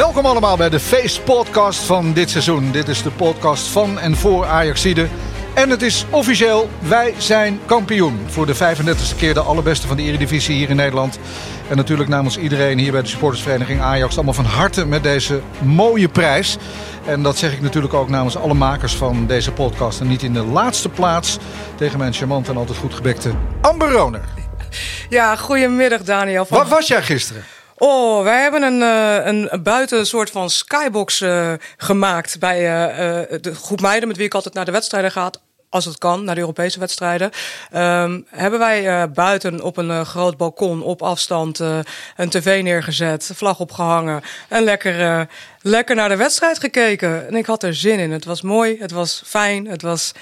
Welkom allemaal bij de Face Podcast van dit seizoen. Dit is de podcast van en voor Ajaxide. En het is officieel, wij zijn kampioen. Voor de 35e keer de allerbeste van de Eredivisie hier in Nederland. En natuurlijk namens iedereen hier bij de supportersvereniging Ajax... allemaal van harte met deze mooie prijs. En dat zeg ik natuurlijk ook namens alle makers van deze podcast. En niet in de laatste plaats tegen mijn charmante en altijd goed gebekte Amber Roner. Ja, goedemiddag Daniel. Van... Waar was jij gisteren? Oh, wij hebben een, uh, een buiten een soort van skybox uh, gemaakt bij uh, de groep meiden met wie ik altijd naar de wedstrijden ga. Als het kan, naar de Europese wedstrijden. Um, hebben wij buiten op een groot balkon op afstand een tv neergezet, vlag opgehangen en lekker, lekker naar de wedstrijd gekeken. En ik had er zin in. Het was mooi, het was fijn, het was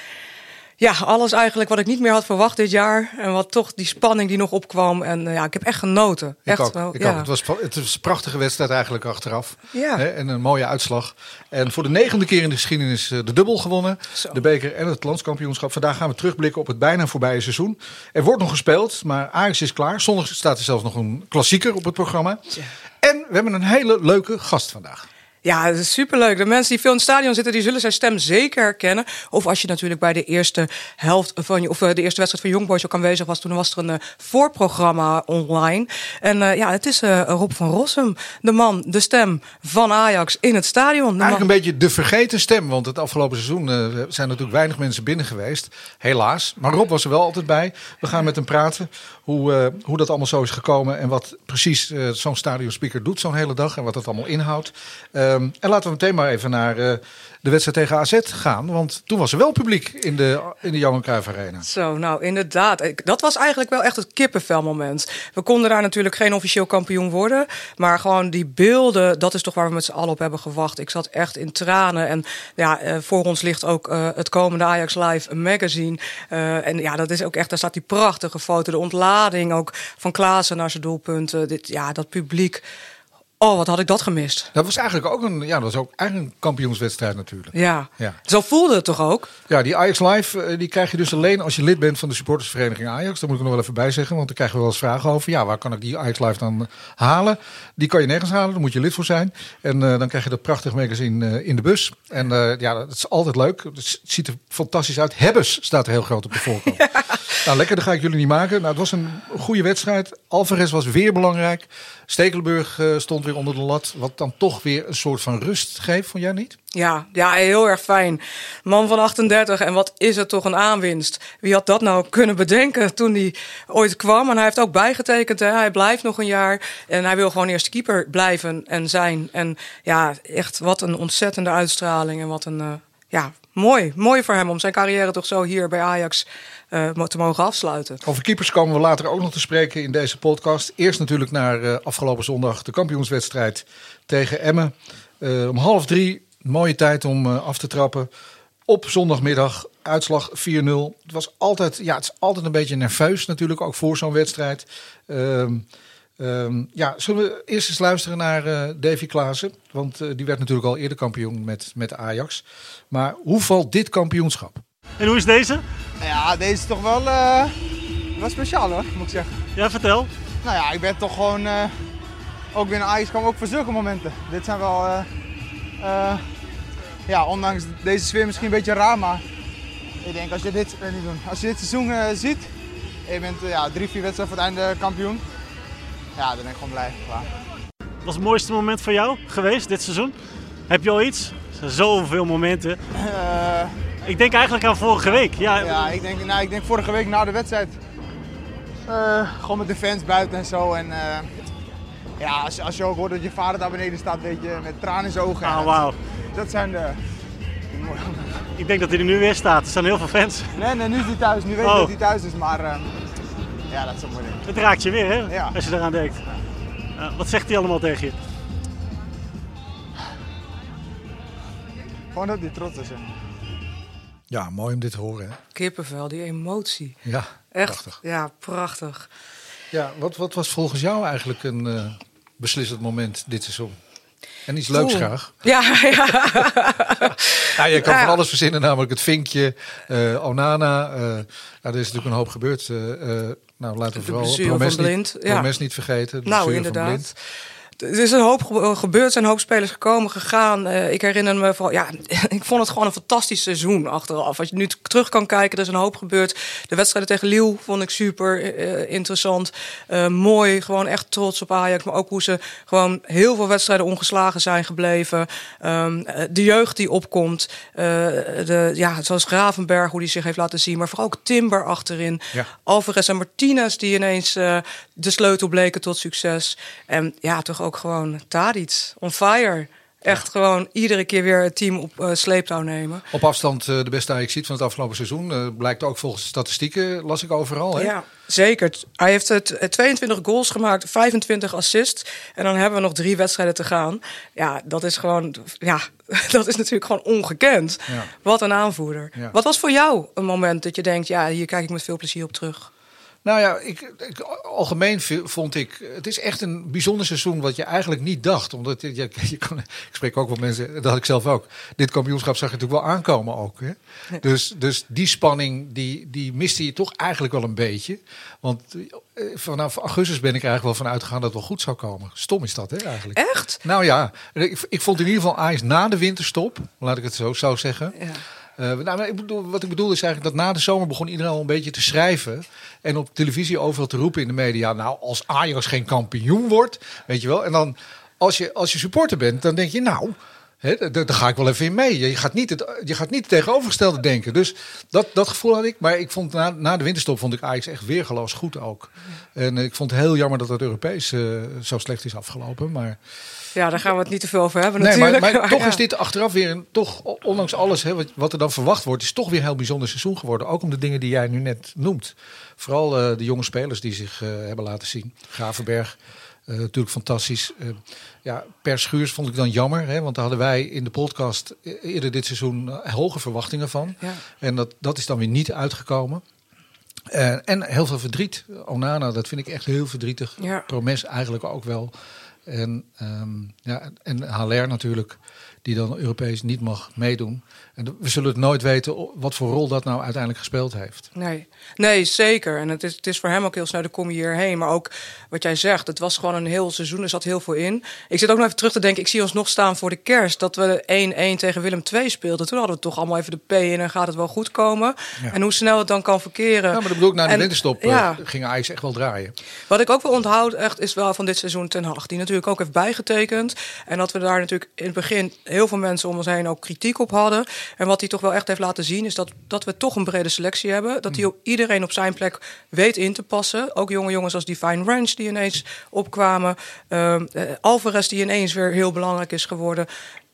ja, alles eigenlijk wat ik niet meer had verwacht dit jaar. En wat toch die spanning die nog opkwam. En uh, ja, ik heb echt genoten. Ik echt ook. wel. Ik ja. Het, was, het was een prachtige wedstrijd eigenlijk achteraf. Ja. Hè, en een mooie uitslag. En voor de negende keer in de geschiedenis uh, de dubbel gewonnen. Zo. De beker en het landskampioenschap. Vandaag gaan we terugblikken op het bijna voorbije seizoen. Er wordt nog gespeeld, maar Ajax is klaar. Zondag staat er zelfs nog een klassieker op het programma. Ja. En we hebben een hele leuke gast vandaag. Ja, het is superleuk. De mensen die veel in het stadion zitten, die zullen zijn stem zeker herkennen. Of als je natuurlijk bij de eerste helft van je, of de eerste wedstrijd van Young Boys ook aanwezig was, toen was er een uh, voorprogramma online. En uh, ja, het is uh, Rob van Rossum, de man, de stem van Ajax in het stadion. Eigenlijk man... een beetje de vergeten stem, want het afgelopen seizoen zijn natuurlijk weinig mensen binnen geweest. Helaas. Maar Rob was er wel altijd bij. We gaan met hem praten hoe, uh, hoe dat allemaal zo is gekomen en wat precies uh, zo'n stadionspeaker doet zo'n hele dag en wat dat allemaal inhoudt. Um, en laten we meteen maar even naar uh, de wedstrijd tegen AZ gaan, want toen was er wel publiek in de, in de Johan Cruijff Arena. Zo, nou inderdaad. Dat was eigenlijk wel echt het kippenvelmoment. We konden daar natuurlijk geen officieel kampioen worden, maar gewoon die beelden, dat is toch waar we met z'n allen op hebben gewacht. Ik zat echt in tranen en ja, uh, voor ons ligt ook uh, het komende Ajax Live magazine. Uh, en ja, dat is ook echt, daar staat die prachtige foto, de ontlading ook van Klaassen naar zijn doelpunten. Dit, ja, dat publiek. Oh, wat had ik dat gemist? Dat was eigenlijk ook een, ja, dat was ook eigenlijk een kampioenswedstrijd natuurlijk. Ja. ja. Zo voelde het toch ook? Ja, die Ajax Live, die krijg je dus alleen als je lid bent van de supportersvereniging Ajax. Daar moet ik nog wel even bij zeggen, want daar krijgen we wel eens vragen over. Ja, waar kan ik die Ajax Live dan halen? Die kan je nergens halen, daar moet je lid voor zijn. En uh, dan krijg je dat prachtig magazine uh, in de bus. En uh, ja, dat is altijd leuk. Het ziet er fantastisch uit. Hebbes staat er heel groot op de voorkant. Ja. Nou, lekker, dat ga ik jullie niet maken. Nou, het was een goede wedstrijd. Alvarez was weer belangrijk. Stekelenburg uh, stond weer onder de lat. Wat dan toch weer een soort van rust geeft, vond jij niet? Ja, ja, heel erg fijn. Man van 38 en wat is het toch een aanwinst. Wie had dat nou kunnen bedenken toen hij ooit kwam? En hij heeft ook bijgetekend, hè? hij blijft nog een jaar. En hij wil gewoon eerst keeper blijven en zijn. En ja, echt wat een ontzettende uitstraling. En wat een, uh, ja, mooi. Mooi voor hem om zijn carrière toch zo hier bij Ajax uh, te mogen afsluiten. Over keepers komen we later ook nog te spreken in deze podcast. Eerst natuurlijk naar uh, afgelopen zondag de kampioenswedstrijd tegen Emmen. Uh, om half drie, mooie tijd om af te trappen. Op zondagmiddag, uitslag 4-0. Het was altijd, ja, het is altijd een beetje nerveus natuurlijk, ook voor zo'n wedstrijd. Um, ja, zullen we eerst eens luisteren naar uh, Davy Klaassen? Want uh, die werd natuurlijk al eerder kampioen met, met Ajax. Maar hoe valt dit kampioenschap? En hoe is deze? Ja, deze is toch wel, uh, wel speciaal hoor, moet ik zeggen. Ja, vertel. Nou ja, ik ben toch gewoon, uh, ook binnen Ajax kwam ook voor zulke momenten. Dit zijn wel, uh, ja, ondanks deze sfeer misschien een beetje raar, maar ik denk als je dit, niet doen, als je dit seizoen ziet, je bent ja, drie, vier wedstrijden voor het einde kampioen, ja, dan ben ik gewoon blij. Klaar. Wat was het mooiste moment voor jou geweest dit seizoen? Heb je al iets? Er zijn zoveel momenten. Ik denk eigenlijk aan vorige week. Ja, ja ik, denk, nou, ik denk vorige week na de wedstrijd. Uh, gewoon met de fans buiten en zo. En uh, ja, als, je, als je ook hoort dat je vader daar beneden staat, weet je, met tranen in zijn ogen. Ah, wow. dat, zijn de. Ik denk dat hij er nu weer staat. Er staan heel veel fans. Nee, nee, nu is hij thuis. Nu weet ik Oh. dat hij thuis is, maar ehm, ja, dat is een mooi ding. Het raakt je weer, hè? Ja. Als je eraan denkt. Eh, wat zegt hij allemaal tegen je? Gewoon dat hij trots is. hè. Ja, mooi om dit te horen. Hè? Kippenvel, die emotie. Ja, Echt, prachtig. ja, prachtig. Ja, wat, wat was volgens jou eigenlijk een eh, beslissend moment dit seizoen? En iets leuks Oeh. graag. Ja, ja. Ja, je kan Ja. van alles verzinnen, namelijk het vinkje, eh, Onana. eh nou, er is natuurlijk een hoop gebeurd. Nou, laten we vooral Promes van niet, Blind, ja. Promes niet vergeten. de nou, blessure van inderdaad. Blind. Er is een hoop ge- gebeurd, er zijn een hoop spelers gekomen, gegaan. Eh, ik herinner me van, ja, ik vond het gewoon een fantastisch seizoen achteraf. Als je nu terug kan kijken, er is een hoop gebeurd. De wedstrijden tegen Lille vond ik super eh, interessant. Eh, mooi, gewoon echt trots op Ajax. Maar ook hoe ze gewoon heel veel wedstrijden ongeslagen zijn gebleven. Ehm, eh, de jeugd die opkomt. De, ja, zoals Gravenberg, hoe die zich heeft laten zien. Maar vooral ook Timber achterin. Ja. Alvarez en Martinez die ineens de sleutel bleken tot succes. En ja, toch ook gewoon Tadic, on fire. Echt gewoon iedere keer weer het team op eh, sleeptouw nemen. Op afstand eh, de beste Ajax ziet van het afgelopen seizoen. eh, blijkt ook volgens statistieken, las ik overal. Hè? Ja, zeker. Hij heeft het eh, 22 goals gemaakt, 25 assists. En dan hebben we nog drie wedstrijden te gaan. Ja, dat is gewoon, ja, dat is natuurlijk gewoon ongekend. Ja. Wat een aanvoerder. Ja. Wat was voor jou een moment dat je denkt, ja, hier kijk ik met veel plezier op terug? Nou ja, ik, ik- algemeen vond ik, het is echt een bijzonder seizoen wat je eigenlijk niet dacht. Omdat je, je, je kan, ik spreek ook wel mensen, dat had ik zelf ook. Dit kampioenschap zag je natuurlijk wel aankomen ook. Hè? Dus, dus die spanning, die, die miste je toch eigenlijk wel een beetje. Want eh, vanaf augustus ben ik eigenlijk wel van uitgegaan dat het wel goed zou komen. Stom is dat hè eigenlijk. Echt? Nou ja, ik, ik vond in ieder geval Ajax na de winterstop, laat ik het zo, zo zeggen. Ja. Eh, nou, ik bedoel, wat ik bedoel is eigenlijk dat na de zomer begon iedereen al een beetje te schrijven. En op televisie overal te roepen in de media. Nou, als Ajax geen kampioen wordt, weet je wel. En dan als je, als je supporter bent, dan denk je nou... Hè, daar ga ik wel even in mee. Je gaat niet het, je gaat niet het tegenovergestelde denken. Dus dat, dat gevoel had ik. Maar ik vond na, na de winterstop vond ik Ajax echt weergeloos goed ook. En ik vond het heel jammer dat het Europees eh, zo slecht is afgelopen. Maar Ja, daar gaan we het niet te veel over hebben Nee, maar, natuurlijk. maar toch ja. is dit achteraf weer een, toch, ondanks alles hè, wat, wat er dan verwacht wordt, is toch weer een heel bijzonder seizoen geworden. Ook om de dingen die jij nu net noemt. Vooral eh, de jonge spelers die zich eh, hebben laten zien. Gravenberg, eh, natuurlijk fantastisch. Ja, per Schuurs vond ik dan jammer, hè, want daar hadden wij in de podcast eerder dit seizoen hoge verwachtingen van. Ja. En dat, dat is dan weer niet uitgekomen. En heel veel verdriet. Onana, dat vind ik echt heel verdrietig. Ja. Promes eigenlijk ook wel. En, ehm, ja, en Haller natuurlijk, die dan Europees niet mag meedoen. En we zullen het nooit weten wat voor rol dat nou uiteindelijk gespeeld heeft. Nee. nee, zeker. En het is, het is voor hem ook heel snel, dan kom je hierheen. Maar ook wat jij zegt, het was gewoon een heel seizoen, er zat heel veel in. Ik zit ook nog even terug te denken, ik zie ons nog staan voor de kerst... dat we 1-1 tegen Willem II speelden. Toen hadden we toch allemaal even de P in en gaat het wel goed komen. Ja. En hoe snel het dan kan verkeren. Ja, maar dat bedoel ik, na de En- winterstop eh, ja. ging Ajax echt wel draaien. Wat ik ook wel onthoud echt is wel van dit seizoen Ten Hag. Die natuurlijk ook heeft bijgetekend. En dat we daar natuurlijk in het begin heel veel mensen om ons heen ook kritiek op hadden. En wat hij toch wel echt heeft laten zien is dat, dat we toch een brede selectie hebben. Dat hij ook iedereen op zijn plek weet in te passen. Ook jonge jongens als Divine Ranch die ineens opkwamen. Eh, Alvarez die ineens weer heel belangrijk is geworden.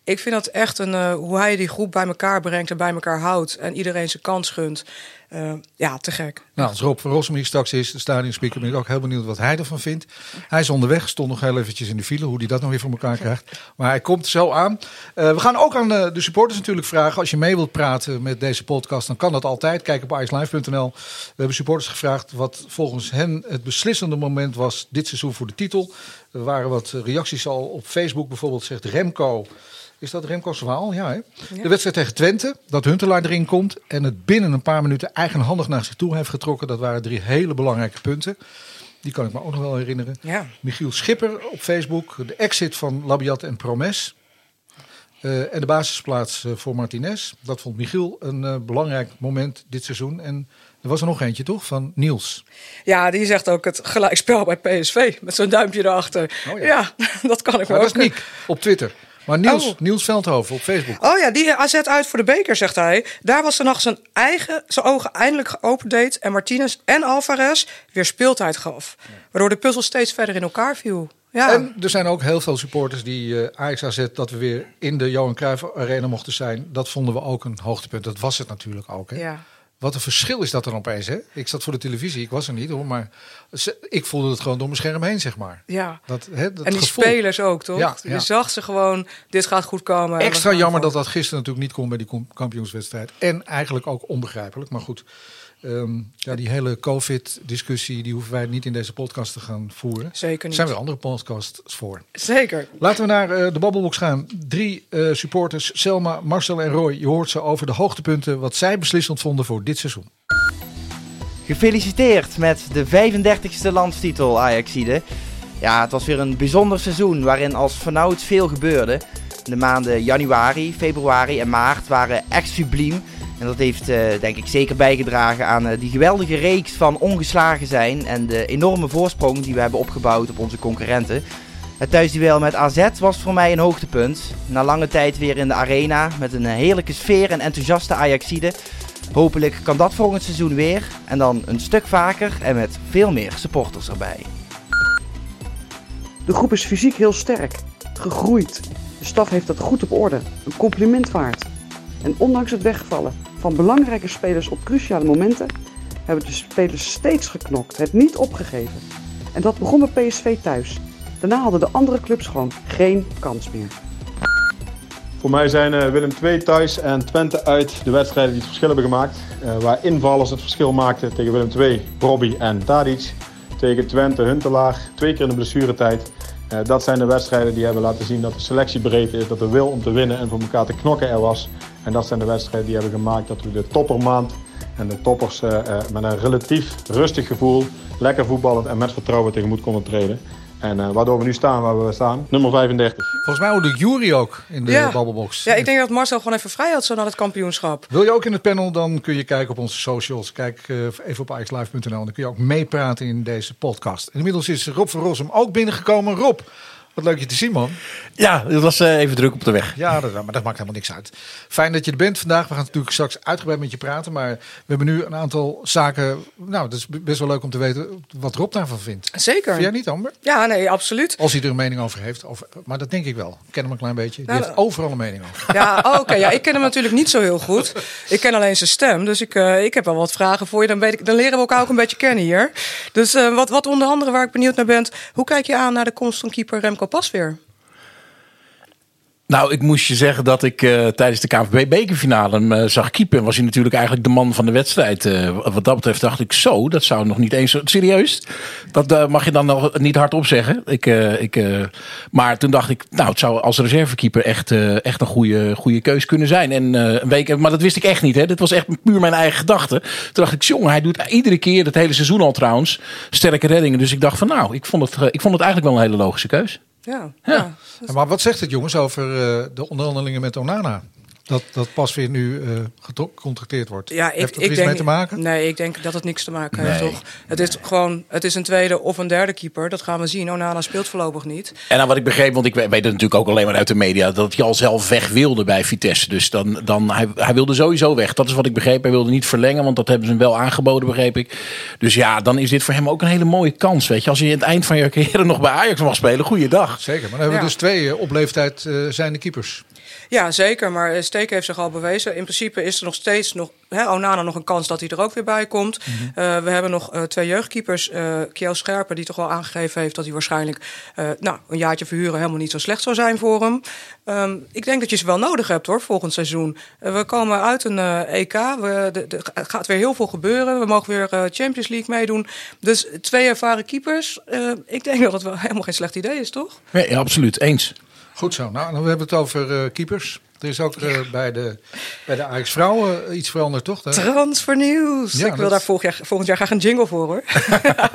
Ik vind dat echt een, eh, hoe hij die groep bij elkaar brengt en bij elkaar houdt. En iedereen zijn kans gunt. Eh, ja, te gek. Nou, als Rob van Rossum hier straks is, de stadionspeaker, ben ik ook heel benieuwd wat hij ervan vindt. Hij is onderweg, stond nog heel eventjes in de file, hoe hij dat nog weer voor elkaar krijgt. Maar hij komt zo aan. Eh, we gaan ook aan de, de supporters natuurlijk vragen. Als je mee wilt praten met deze podcast, dan kan dat altijd. Kijk op icelive.nl. We hebben supporters gevraagd wat volgens hen het beslissende moment was dit seizoen voor de titel. Er waren wat reacties al op Facebook. Bijvoorbeeld zegt Remco... Is dat Remco's verhaal? Ja, hè? De wedstrijd tegen Twente, dat Huntelaar erin komt en het binnen een paar minuten eigenhandig naar zich toe heeft getrokken. Dat waren drie hele belangrijke punten. Die kan ik me ook nog wel herinneren. Ja. Michiel Schipper op Facebook, de exit van Labiat en Promes. Eh, en de basisplaats eh, voor Martinez. Dat vond Michiel een eh, belangrijk moment dit seizoen. En er was er nog eentje, toch? Van Niels. Ja, die zegt ook het gelijkspel bij PSV met zo'n duimpje erachter. Oh ja. ja. dat kan ik Maar wel. dat is Niek op Twitter. Maar Niels, Oh. Niels Veldhoven op Facebook. Oh ja, die AZ uit voor de beker, zegt hij. Daar was de nacht zijn eigen zijn ogen eindelijk geopend en Martinez en Alvarez weer speeltijd gaf. Waardoor de puzzel steeds verder in elkaar viel. Ja. En er zijn ook heel veel supporters die eh Ajax AZ dat we weer in de Johan Cruijff Arena mochten zijn. Dat vonden we ook een hoogtepunt. Dat was het natuurlijk ook. Hè? ja. Wat een verschil is dat dan opeens. Hè? Ik zat voor de televisie, ik was er niet hoor, maar ik voelde het gewoon door mijn scherm heen, zeg maar. ja. Dat, hè, dat En die gevoel. spelers ook, toch? Ja, ja. Je zag ze gewoon, dit gaat goed komen. Extra jammer dat dat gisteren natuurlijk niet kon bij die kampioenswedstrijd. En eigenlijk ook onbegrijpelijk. Maar goed, ehm, ja, die hele COVID-discussie die hoeven wij niet in deze podcast te gaan voeren. Zeker Er niet. zijn weer andere podcasts voor. Zeker. Laten we naar eh, de babbelbox gaan. Drie eh, supporters, Selma, Marcel en Roy. Je hoort ze over de hoogtepunten wat zij beslissend vonden voor dit seizoen. Gefeliciteerd met de 35e landstitel Ajaxide. Ja, het was weer een bijzonder seizoen waarin als vanouds veel gebeurde. De maanden januari, februari en maart waren echt subliem. En dat heeft eh, denk ik zeker bijgedragen aan eh, die geweldige reeks van ongeslagen zijn en de enorme voorsprong die we hebben opgebouwd op onze concurrenten. Het thuisduel met AZ was voor mij een hoogtepunt. Na lange tijd weer in de arena met een heerlijke sfeer en enthousiaste Ajaxide. Hopelijk kan dat volgend seizoen weer. En dan een stuk vaker en met veel meer supporters erbij. De groep is fysiek heel sterk, gegroeid. De staf heeft dat goed op orde, een compliment waard. En ondanks het wegvallen van belangrijke spelers op cruciale momenten, hebben de spelers steeds geknokt, het niet opgegeven. En dat begon bij PSV thuis. Daarna hadden de andere clubs gewoon geen kans meer. Voor mij zijn eh, Willem II thuis en Twente uit de wedstrijden die het verschil hebben gemaakt. Eh, waar invallers het verschil maakten tegen Willem II, Robbie en Tadic. Tegen Twente, Huntelaar, twee keer in de blessuretijd. Eh, dat zijn de wedstrijden die hebben laten zien dat de selectie breed is, dat de wil om te winnen en voor elkaar te knokken er was. En dat zijn de wedstrijden die hebben gemaakt dat we de toppermaand en de toppers eh, eh, met een relatief rustig gevoel, lekker voetballend en met vertrouwen tegemoet konden treden. En eh, waardoor we nu staan waar we staan, nummer 35. Volgens mij hoorde Jury ook in de Ja. babbelbox. Ja, ik denk dat Marcel gewoon even vrij had zo naar het kampioenschap. Wil je ook in het panel, dan kun je kijken op onze socials. Kijk eh, even op ixlive.nl. Dan kun je ook meepraten in deze podcast. Inmiddels is Rob van Rossum ook binnengekomen. Rob, wat leuk je te zien, man. Ja, het was eh, even druk op de weg. Ja, dat, maar dat maakt helemaal niks uit. Fijn dat je er bent vandaag. We gaan natuurlijk straks uitgebreid met je praten. Maar we hebben nu een aantal zaken. Nou, dat is best wel leuk om te weten wat Rob daarvan vindt. Zeker. Vind jij niet, Amber? Ja, nee, absoluut. Als hij er een mening over heeft. Of, maar dat denk ik wel. Ik ken hem een klein beetje. Die Nou, heeft overal een mening over. Ja, oh, oké. Ja, ik ken hem natuurlijk niet zo heel goed. Ik ken alleen zijn stem. Dus ik, eh, ik heb wel wat vragen voor je. Dan, weet ik, dan leren we elkaar ook een beetje kennen hier. Dus eh, wat, wat onder andere waar ik benieuwd naar ben. Hoe kijk je aan naar de komst van keeper Remco Pasveer? Nou, ik moest je zeggen dat ik eh, tijdens de KVB-bekerfinale hem eh, zag keeper. Was hij natuurlijk eigenlijk de man van de wedstrijd. Eh, wat dat betreft dacht ik zo, dat zou nog niet eens... Serieus? Dat mag je dan nog niet hardop zeggen. Ik, ik, maar toen dacht ik, nou, het zou als reservekeeper echt, echt een goede, goede keus kunnen zijn. En een week, maar dat wist ik echt niet. Hè. Dit was echt puur mijn eigen gedachte. Toen dacht ik, jongen, hij doet iedere keer, het hele seizoen al trouwens, sterke reddingen. Dus ik dacht van, nou, ik vond het, ik vond het eigenlijk wel een hele logische keus. Ja, Ja. ja. Maar wat zegt het jongens over eh, de onderhandelingen met Onana? Dat, dat pas weer nu eh, geto- gecontracteerd wordt. Ja, ik, Heeft dat er ik iets denk, mee te maken? Nee, ik denk dat het niks te maken heeft, Nee. toch? Het is gewoon, het is een tweede of een derde keeper. Dat gaan we zien. Onana speelt voorlopig niet. En dan wat ik begreep, want ik weet het natuurlijk ook alleen maar uit de media, dat hij al zelf weg wilde bij Vitesse. Dus dan, dan hij, hij wilde sowieso weg. Dat is wat ik begreep. Hij wilde niet verlengen, want dat hebben ze hem wel aangeboden, begreep ik. Dus ja, dan is dit voor hem ook een hele mooie kans. Weet je, als je in het eind van je carrière nog bij Ajax mag spelen, goeiedag. Zeker, maar dan hebben we Ja. dus twee eh, op leeftijd eh zijnde keepers. Ja, zeker. Maar Steek heeft zich al bewezen. In principe is er nog steeds nog, hè, Onana nog een kans dat hij er ook weer bij komt. Eh, we hebben nog eh, twee jeugdkeepers. eh Kiel Scherper, die toch wel aangegeven heeft dat hij waarschijnlijk nou, een jaartje verhuren helemaal niet zo slecht zou zijn voor hem. Ehm, ik denk dat je ze wel nodig hebt hoor, volgend seizoen. We komen uit een EK. Er gaat weer heel veel gebeuren. We mogen weer Champions League meedoen. Dus twee ervaren keepers. ik denk dat het wel helemaal geen slecht idee is, toch? Nee, ja, absoluut. Eens. Goed zo. Nou, dan hebben we het over eh, keepers. Er is ook eh, bij de, bij de Ajax vrouwen eh, iets veranderd, toch? Daar- Transfernieuws. Ja, ik wil daar volgend jaar, volgend jaar graag een jingle voor hoor.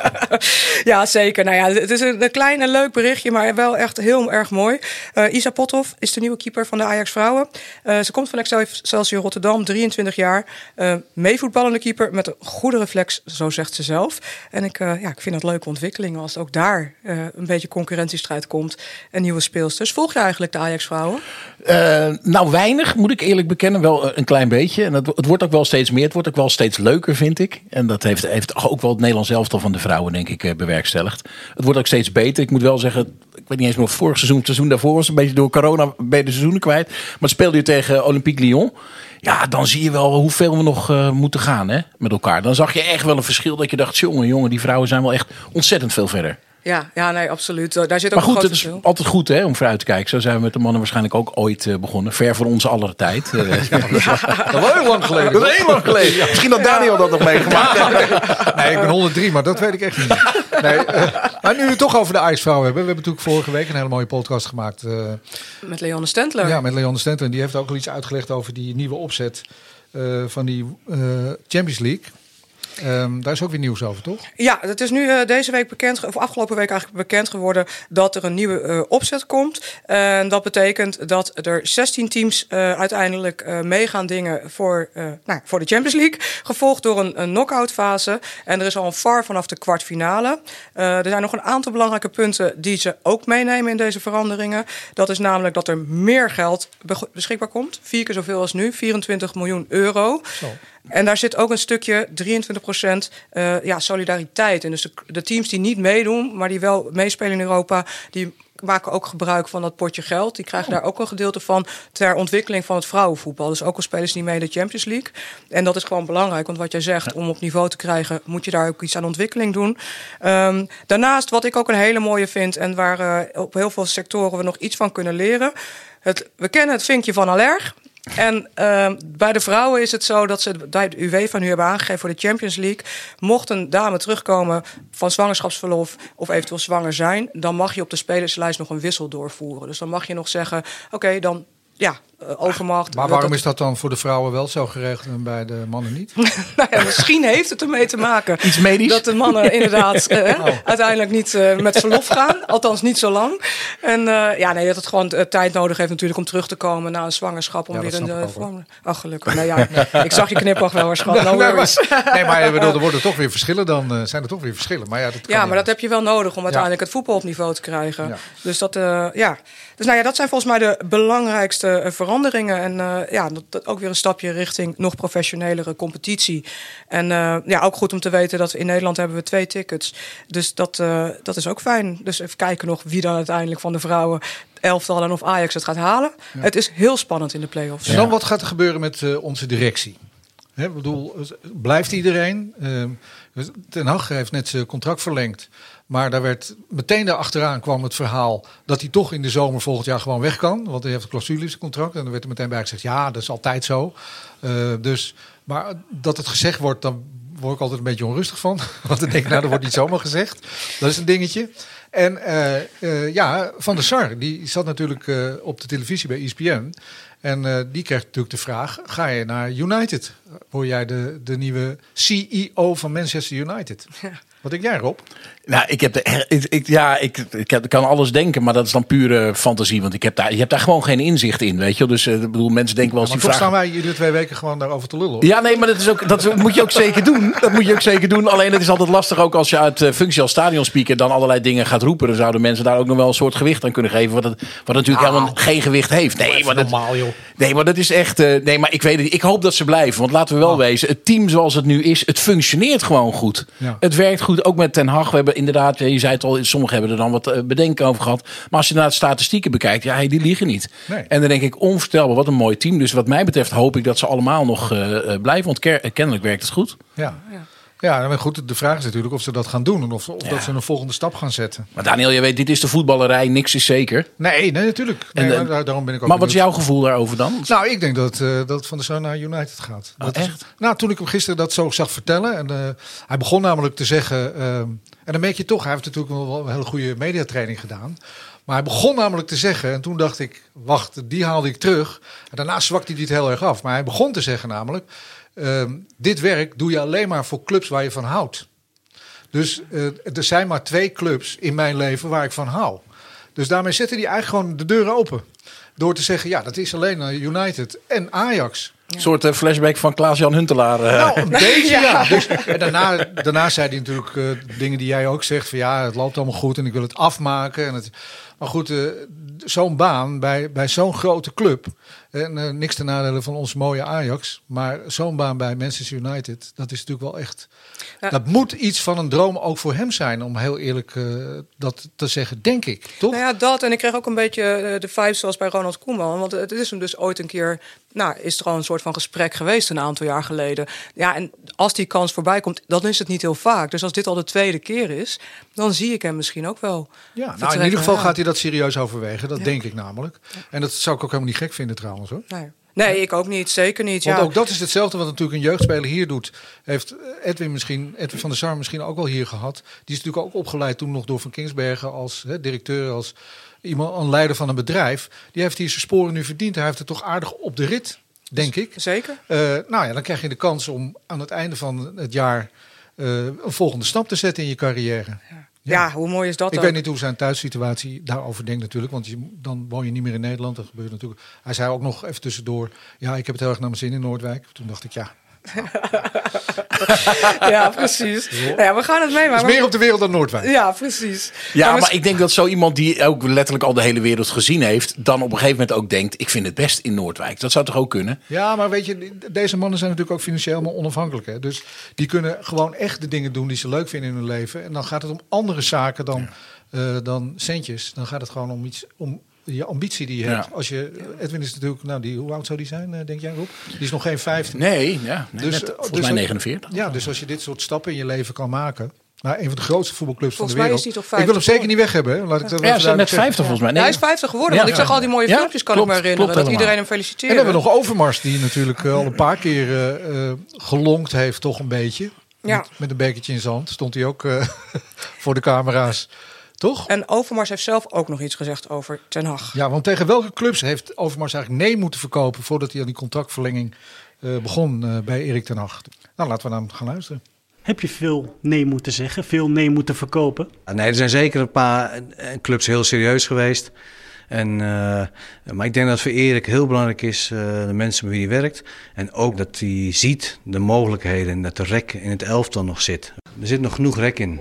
ja, zeker. Nou ja, het is een, een klein en leuk berichtje, maar wel echt heel erg mooi. Eh, Isa Pothoff is de nieuwe keeper van de Ajax Vrouwen. Eh, ze komt van Excelsior Rotterdam, 23 jaar. Eh meevoetballende keeper met een goede reflex, zo zegt ze zelf. En ik, eh, ja, ik vind dat leuke ontwikkelingen als ook daar eh, een beetje concurrentiestrijd komt en nieuwe speelsters. Volg je eigenlijk de Ajax Vrouwen? Eh, nou, weinig, moet ik eerlijk bekennen. Wel eh, een klein beetje. En het, het wordt ook wel steeds meer. Het wordt ook wel steeds leuker, vind ik. En dat heeft, heeft ook wel het Nederlands elftal van de vrouwen, denk ik, eh, bewerkstelligd. Het wordt ook steeds beter. Ik moet wel zeggen, weet niet eens meer of vorig seizoen, het seizoen daarvoor was, een beetje door corona je de seizoenen kwijt. Maar speelde je tegen Olympique Lyon. Ja, dan zie je wel hoeveel we nog uh, moeten gaan hè, met elkaar. Dan zag je echt wel een verschil dat je dacht, jongen, jongen, die vrouwen zijn wel echt ontzettend veel verder. Ja, ja, nee, absoluut. Daar zit ook maar goed, het is altijd goed hè, om vooruit te kijken. Zo zijn we met de mannen waarschijnlijk ook ooit uh, begonnen. Ver voor onze aller tijd. Uh, ja, dat, was heel lang geleden. Dat is heel lang geleden. Ja. Misschien had Daniel dat nog meegemaakt. nee, ik ben 103, maar dat weet ik echt niet. Nee, uh, maar nu we het toch over de ijsvrouw hebben. We hebben natuurlijk vorige week een hele mooie podcast gemaakt. met Leonne Stentler. Ja, met Leonne Stentler. En die heeft ook al iets uitgelegd over die nieuwe opzet van die Champions League. Um, daar is ook weer nieuws over, toch? Ja, het is nu uh, deze week bekend, of afgelopen week eigenlijk bekend geworden dat er een nieuwe uh, opzet komt. En dat betekent dat er 16 teams uh, uiteindelijk meegaan dingen voor, nou, voor de Champions League. Gevolgd door een, een knock-out fase. En er is al een VAR vanaf de kwartfinale. er zijn nog een aantal belangrijke punten die ze ook meenemen in deze veranderingen. Dat is namelijk dat er meer geld beschikbaar komt. Vier keer zoveel als nu, 24 miljoen euro. Zo. En daar zit ook een stukje 23 procent uh, ja, solidariteit in. Dus de, de, teams die niet meedoen, maar die wel meespelen in Europa, die maken ook gebruik van dat potje geld. Die krijgen daar ook een gedeelte van ter ontwikkeling van het vrouwenvoetbal. Dus ook al spelers niet mee de Champions League. En dat is gewoon belangrijk, want wat jij zegt, om op niveau te krijgen, moet je daar ook iets aan ontwikkeling doen. Um, daarnaast, wat ik ook een hele mooie vind en waar uh, op heel veel sectoren we nog iets van kunnen leren. Het, we kennen het vinkje van Allerg. En uh, bij de vrouwen is het zo dat ze bij de UEFA nu hebben aangegeven voor de Champions League. Mocht een dame terugkomen van zwangerschapsverlof of eventueel zwanger zijn, dan mag je op de spelerslijst nog een wissel doorvoeren. Dus dan mag je nog zeggen: oké, dan ja, overmacht. Maar waarom is dat dan voor de vrouwen wel zo geregeld en bij de mannen niet? nou ja, misschien heeft het ermee te maken. Iets medisch? Dat de mannen inderdaad uh, oh. uiteindelijk niet uh, met verlof gaan. Althans niet zo lang. En ja, nee, dat het gewoon tijd nodig heeft natuurlijk om terug te komen na een zwangerschap. Om ja, weer een... Ook, oh, gelukkig. Nou ja, ik zag je knipoog wel waarschijnlijk. No nee, maar, nee, maar bedoel, er worden toch weer verschillen. Dan zijn er toch weer verschillen. Maar ja, dat ja maar dat heb je wel nodig om uiteindelijk het voetbal op niveau te krijgen. Dus dat, ja. Dus nou ja, dat zijn volgens mij de belangrijkste veranderingen. En uh, ja, dat, dat, ook weer een stapje richting nog professionelere competitie. En uh, ja, ook goed om te weten dat we in Nederland hebben we twee tickets. Dus dat, uh, dat is ook fijn. Dus even kijken nog wie dan uiteindelijk van de vrouwen elftal en of Ajax het gaat halen. Ja. Het is heel spannend in de play-offs. En dan wat gaat er gebeuren met onze directie? Hè, ik bedoel, blijft iedereen? Ten Hag heeft net zijn contract verlengd. Maar daar werd meteen daarachteraan kwam het verhaal dat hij toch in de zomer volgend jaar gewoon weg kan. Want hij heeft een clausule contract. En er werd er meteen bij gezegd, ja, dat is altijd zo. Uh, dus, maar dat het gezegd wordt, dan word ik altijd een beetje onrustig van. Want dan denk ik, nou, dat wordt niet zomaar gezegd. Dat is een dingetje. En uh, uh, ja, Van der Sar, die zat natuurlijk uh, op de televisie bij ESPN. En die krijgt natuurlijk de vraag: ga je naar United? Word jij de, de nieuwe CEO van Manchester United? Wat denk jij, Rob? Nou, ik heb de, ik, ik, ja, ik, ik, heb, ik kan alles denken, maar dat is dan pure fantasie. Want ik heb daar, je hebt daar gewoon geen inzicht in, weet je. Dus uh, ik bedoel, mensen denken wel eens ja, die vraag. staan wij iedere twee weken gewoon daarover te lullen. Hoor. Ja, nee, maar dat, is ook, dat moet je ook zeker doen. Dat moet je ook zeker doen. Alleen het is altijd lastig ook als je uit uh, functie als stadionspeaker dan allerlei dingen gaat roepen. Dan zouden mensen daar ook nog wel een soort gewicht aan kunnen geven. Wat, het, wat natuurlijk nou, helemaal geen gewicht heeft. Nee, maar dat, normaal, joh. Nee, maar dat is echt. Uh, nee, maar ik weet het. Ik hoop dat ze blijven. Want laten we wel oh. wezen, het team zoals het nu is, het functioneert gewoon goed. Ja. Het werkt goed, ook met Ten Hag. We hebben inderdaad, je zei het al, sommigen hebben er dan wat bedenken over gehad. Maar als je naar de statistieken bekijkt, ja, die liegen niet. Nee. En dan denk ik, onvoorstelbaar, wat een mooi team. Dus wat mij betreft hoop ik dat ze allemaal nog uh, blijven. Want kennelijk werkt het goed. Ja. ja. Ja, maar goed, de vraag is natuurlijk of ze dat gaan doen en of, of ja. dat ze een volgende stap gaan zetten. Maar Daniel, je weet, dit is de voetballerij, niks is zeker. Nee, nee natuurlijk. Nee, en, maar, daarom ben ik ook maar wat is jouw gevoel daarover dan? Nou, ik denk dat, uh, dat Van der Sar naar United gaat. Oh, dat echt? Is, nou, toen ik hem gisteren dat zo zag vertellen. En uh, hij begon namelijk te zeggen, uh, en dan merk je toch, hij heeft natuurlijk wel een hele goede mediatraining gedaan. Maar hij begon namelijk te zeggen, en toen dacht ik, wacht, die haalde ik terug. En daarna zwakte hij het heel erg af. Maar hij begon te zeggen namelijk, uh, dit werk doe je alleen maar voor clubs waar je van houdt. Dus uh, er zijn maar twee clubs in mijn leven waar ik van hou. Dus daarmee zette hij eigenlijk gewoon de deuren open. Door te zeggen, ja, dat is alleen United en Ajax. Een soort uh, flashback van Klaas-Jan Huntelaar. Uh. Nou, een beetje ja. ja. Dus, en daarna, daarna zei hij natuurlijk uh, dingen die jij ook zegt. Van ja, het loopt allemaal goed en ik wil het afmaken. En het, Maar goed, eh, zo'n baan bij, bij zo'n grote club. En eh, niks ten nadele van ons mooie Ajax. Maar zo'n baan bij Manchester United, dat is natuurlijk wel echt. Ja. Dat moet iets van een droom ook voor hem zijn, om heel eerlijk eh, dat te zeggen, denk ik. Toch? Nou ja, dat. En ik kreeg ook een beetje eh, de vibes zoals bij Ronald Koeman. Want het is hem dus ooit een keer... Nou, is er al een soort van gesprek geweest een aantal jaar geleden. Ja, en als die kans voorbij komt, dan is het niet heel vaak. Dus als dit al de tweede keer is, dan zie ik hem misschien ook wel. Ja, nou, in ieder geval ja. gaat hij dat serieus overwegen. Dat denk ik namelijk. En dat zou ik ook helemaal niet gek vinden trouwens hoor. Nee. Nee, ik ook niet. Zeker niet. Want ja. ook dat is hetzelfde wat natuurlijk een jeugdspeler hier doet. Heeft Edwin misschien, Edwin van der Sar misschien ook wel hier gehad. Die is natuurlijk ook opgeleid toen nog door Van Kingsbergen als hè, directeur, als iemand, een leider van een bedrijf. Die heeft hier zijn sporen nu verdiend. Hij heeft het toch aardig op de rit, denk ik. Zeker. Eh, nou ja, dan krijg je de kans om aan het einde van het jaar eh, een volgende stap te zetten in je carrière. Ja, hoe mooi is dat Ik weet niet hoe zijn thuissituatie daarover denkt natuurlijk. Want je, dan woon je niet meer in Nederland. Dat gebeurt natuurlijk. Hij zei ook nog even tussendoor. Ja, ik heb het heel erg naar mijn zin in Noordwijk. Toen dacht ik, ja. Ja, precies. Nou ja, we gaan het Het meemaken. is meer op de wereld dan Noordwijk. Ja, precies. Ja, maar maar ik denk dat zo iemand die ook letterlijk al de hele wereld gezien heeft, dan op een gegeven moment ook denkt: ik vind het best in Noordwijk. Dat zou toch ook kunnen? Ja, maar weet je, deze mannen zijn natuurlijk ook financieel helemaal onafhankelijk. Hè? Dus die kunnen gewoon echt de dingen doen die ze leuk vinden in hun leven. En dan gaat het om andere zaken dan, eh, dan centjes. Dan gaat het gewoon om iets, om je ambitie die je Ja. hebt. Als je, Edwin is natuurlijk, nou, die, hoe oud zou die zijn, eh, denk jij Rob? Die is nog geen 15. Nee, ja, nee, Dus, net, eh, volgens dus mij ook- 49. Ja, dus als je dit soort stappen in je leven kan maken. Nou, een van de grootste voetbalclubs Volgens van de mij wereld. is die toch ik wil hem 50 zeker niet weg hebben. hè. Laat ik dat Ja, zijn net duidelijk zeggen. 50 volgens mij. Nee, hij is 50 geworden, Ja. want ik zag al die mooie Ja, filmpjes, kan klopt, ik me herinneren. klopt Dat iedereen hem En feliciteerde. dan hebben we nog Overmars, die natuurlijk eh, al een paar keer eh, eh, gelonkt heeft, toch een beetje. Ja. Met, met een bekertje in zijn hand. Stond hij ook eh, voor de camera's. Toch? En Overmars heeft zelf ook nog iets gezegd over Ten Hag. Ja, want tegen welke clubs heeft Overmars eigenlijk nee moeten verkopen voordat hij aan die contractverlenging eh, begon eh, bij Erik ten Hag? Nou, laten we naar hem gaan luisteren. Heb je veel nee moeten zeggen, veel nee moeten verkopen? Nee, er zijn zeker een paar eh, clubs heel serieus geweest. En, eh, maar ik denk dat het voor Erik heel belangrijk is, eh, de mensen met wie hij werkt. En ook dat hij ziet de mogelijkheden en dat de rek in het elftal nog zit. Er zit nog genoeg rek in.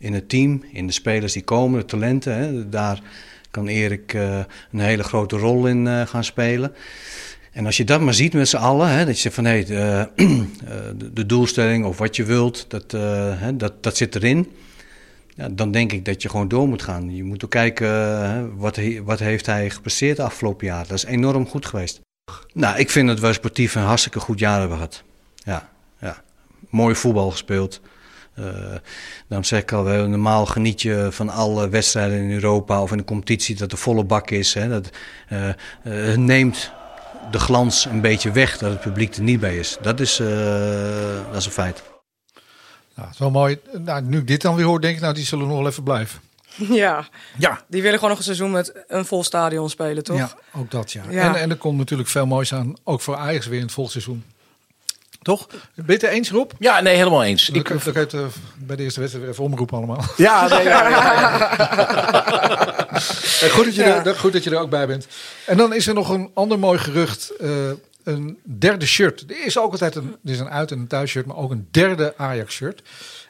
In het team, in de spelers die komen, de talenten. Hè. Daar kan Erik eh, een hele grote rol in eh, gaan spelen. En als je dat maar ziet met z'n allen, hè, dat je zegt van hé, de, eh, de, de doelstelling of wat je wilt, dat, hè, dat, dat zit erin. Ja, dan denk ik dat je gewoon door moet gaan. Je moet ook kijken, hè, wat, wat heeft hij gepresteerd de afgelopen jaar. Dat is enorm goed geweest. Nou, ik vind dat we sportief een hartstikke goed jaar hebben gehad. Ja, ja. Mooi voetbal gespeeld. Eh daarom zeg ik al, we hebben normaal geniet je van alle wedstrijden in Europa of in de competitie dat de volle bak is. Hè. Dat eh, eh, neemt de glans een beetje weg dat het publiek er niet bij is. Dat is, eh, dat is een feit. Nou, het is wel mooi. Nou, nu ik dit dan weer hoor, denk ik, nou, die zullen nog wel even blijven. Ja. Ja. Die willen gewoon nog een seizoen met een vol stadion spelen, toch? Ja, ook dat ja. Ja. En, en er komt natuurlijk veel moois aan, ook voor Ajax weer in het volgende Toch? Ben je het er eens, Rob? Ja, nee, helemaal eens. Ik, Ik, dan kan je het eh, bij de eerste wedstrijd weer even omroepen allemaal. ja, nee, ja, Eh, goed, dat je Ja. er, goed dat je er ook bij bent. En dan is er nog een ander mooi gerucht. eh, een derde shirt. Er is ook altijd een, er is een uit- en een thuisshirt, maar ook een derde Ajax-shirt.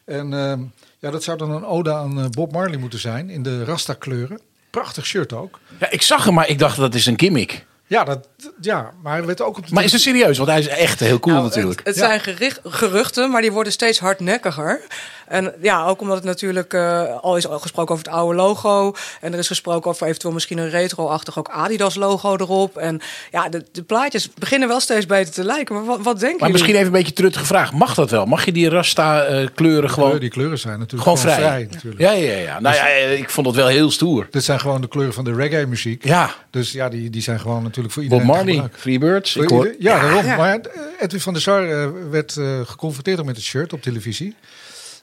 En ehm, ja, dat zou dan een ode aan Bob Marley moeten zijn in de Rasta kleuren. Prachtig shirt ook. ja, ik zag hem, maar ik dacht dat is een gimmick. Ja, dat, ja maar hij werd ook op de Maar is het serieus? Want hij is echt heel cool Nou, natuurlijk. Het, het Ja. zijn gericht, geruchten, maar die worden steeds hardnekkiger. En ja, ook omdat het natuurlijk eh, al is al gesproken over het oude logo. En er is gesproken over eventueel misschien een retro-achtig ook Adidas-logo erop. En ja, de, de plaatjes beginnen wel steeds beter te lijken. Maar wat, wat denken Maar jullie? misschien even een beetje terug gevraagd. Mag dat wel? Mag je die Rasta eh, kleuren gewoon, kleuren, die kleuren zijn natuurlijk gewoon vrij? natuurlijk. Ja, ja, ja. Nou ja, eh, ik vond dat wel heel stoer. Dit zijn gewoon de kleuren van de reggae muziek. Ja, Dus ja, die, die zijn gewoon natuurlijk voor Bob iedereen te Marley. Freebirds. Voor Ik hoor, ja, daarom. ja. Maar eh, Edwin van der Sar eh, werd eh, geconfronteerd met het shirt op televisie.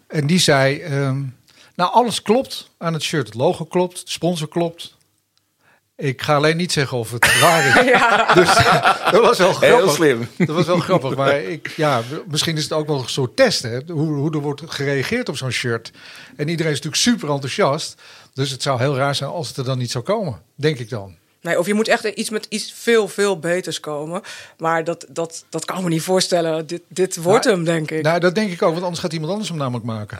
En die zei, ehm, nou alles klopt aan het shirt. Het logo klopt, de sponsor klopt. Ik ga alleen niet zeggen of het waar is. Dus dat was wel grappig. Heel slim. Dat was wel grappig. Maar ik, ja, misschien is het ook wel een soort test. Hè? Hoe, hoe er wordt gereageerd op zo'n shirt. En iedereen is natuurlijk super enthousiast. Dus het zou heel raar zijn als het er dan niet zou komen. Denk ik dan. Nee, of je moet echt iets met iets veel, veel beters komen. Maar dat, dat, dat kan ik me niet voorstellen. Dit, dit wordt Nou, hem, denk ik. Nou, dat denk ik ook, want anders gaat iemand anders hem namelijk maken.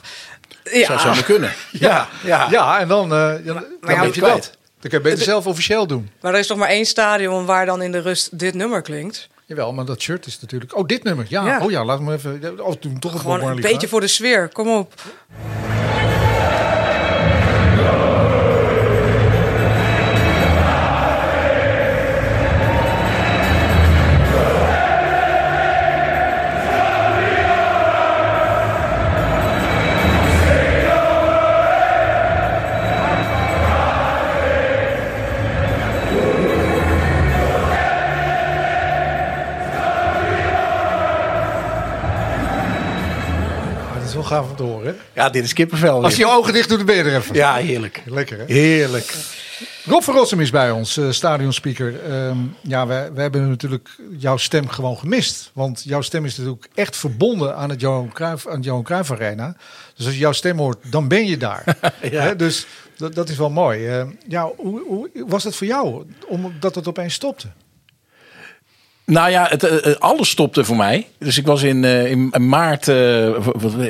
Ja. Zou zomaar kunnen. Ja, ja. ja en dan, eh, ja, dan ja, heb je maar- dat. Dan kun je beter zelf officieel doen. Maar er is toch maar één stadion waar dan in de rust dit nummer klinkt. Jawel, maar dat shirt is natuurlijk... Oh, dit nummer. Ja, Ja. oh ja, laat me even... Oh, toen toch een Gewoon een beetje voor de sfeer. Kom op. hè? Ja, dit is kippenvel. Als je je ogen dicht doet, dan ben je er even. Ja, heerlijk. Lekker, hè? Heerlijk. Rob van Rossum is bij ons, eh stadionspeaker. Ehm, ja, we, we hebben natuurlijk jouw stem gewoon gemist. Want jouw stem is natuurlijk echt verbonden aan het Johan Cruijff, aan het Johan Cruijff Arena. Dus als je jouw stem hoort, dan ben je daar. Ja. Dus dat, dat is wel mooi. Eh, ja, hoe, hoe was het voor jou, omdat het opeens stopte? Nou ja, het, eh, eh, alles stopte voor mij. Dus ik was in, eh, in maart,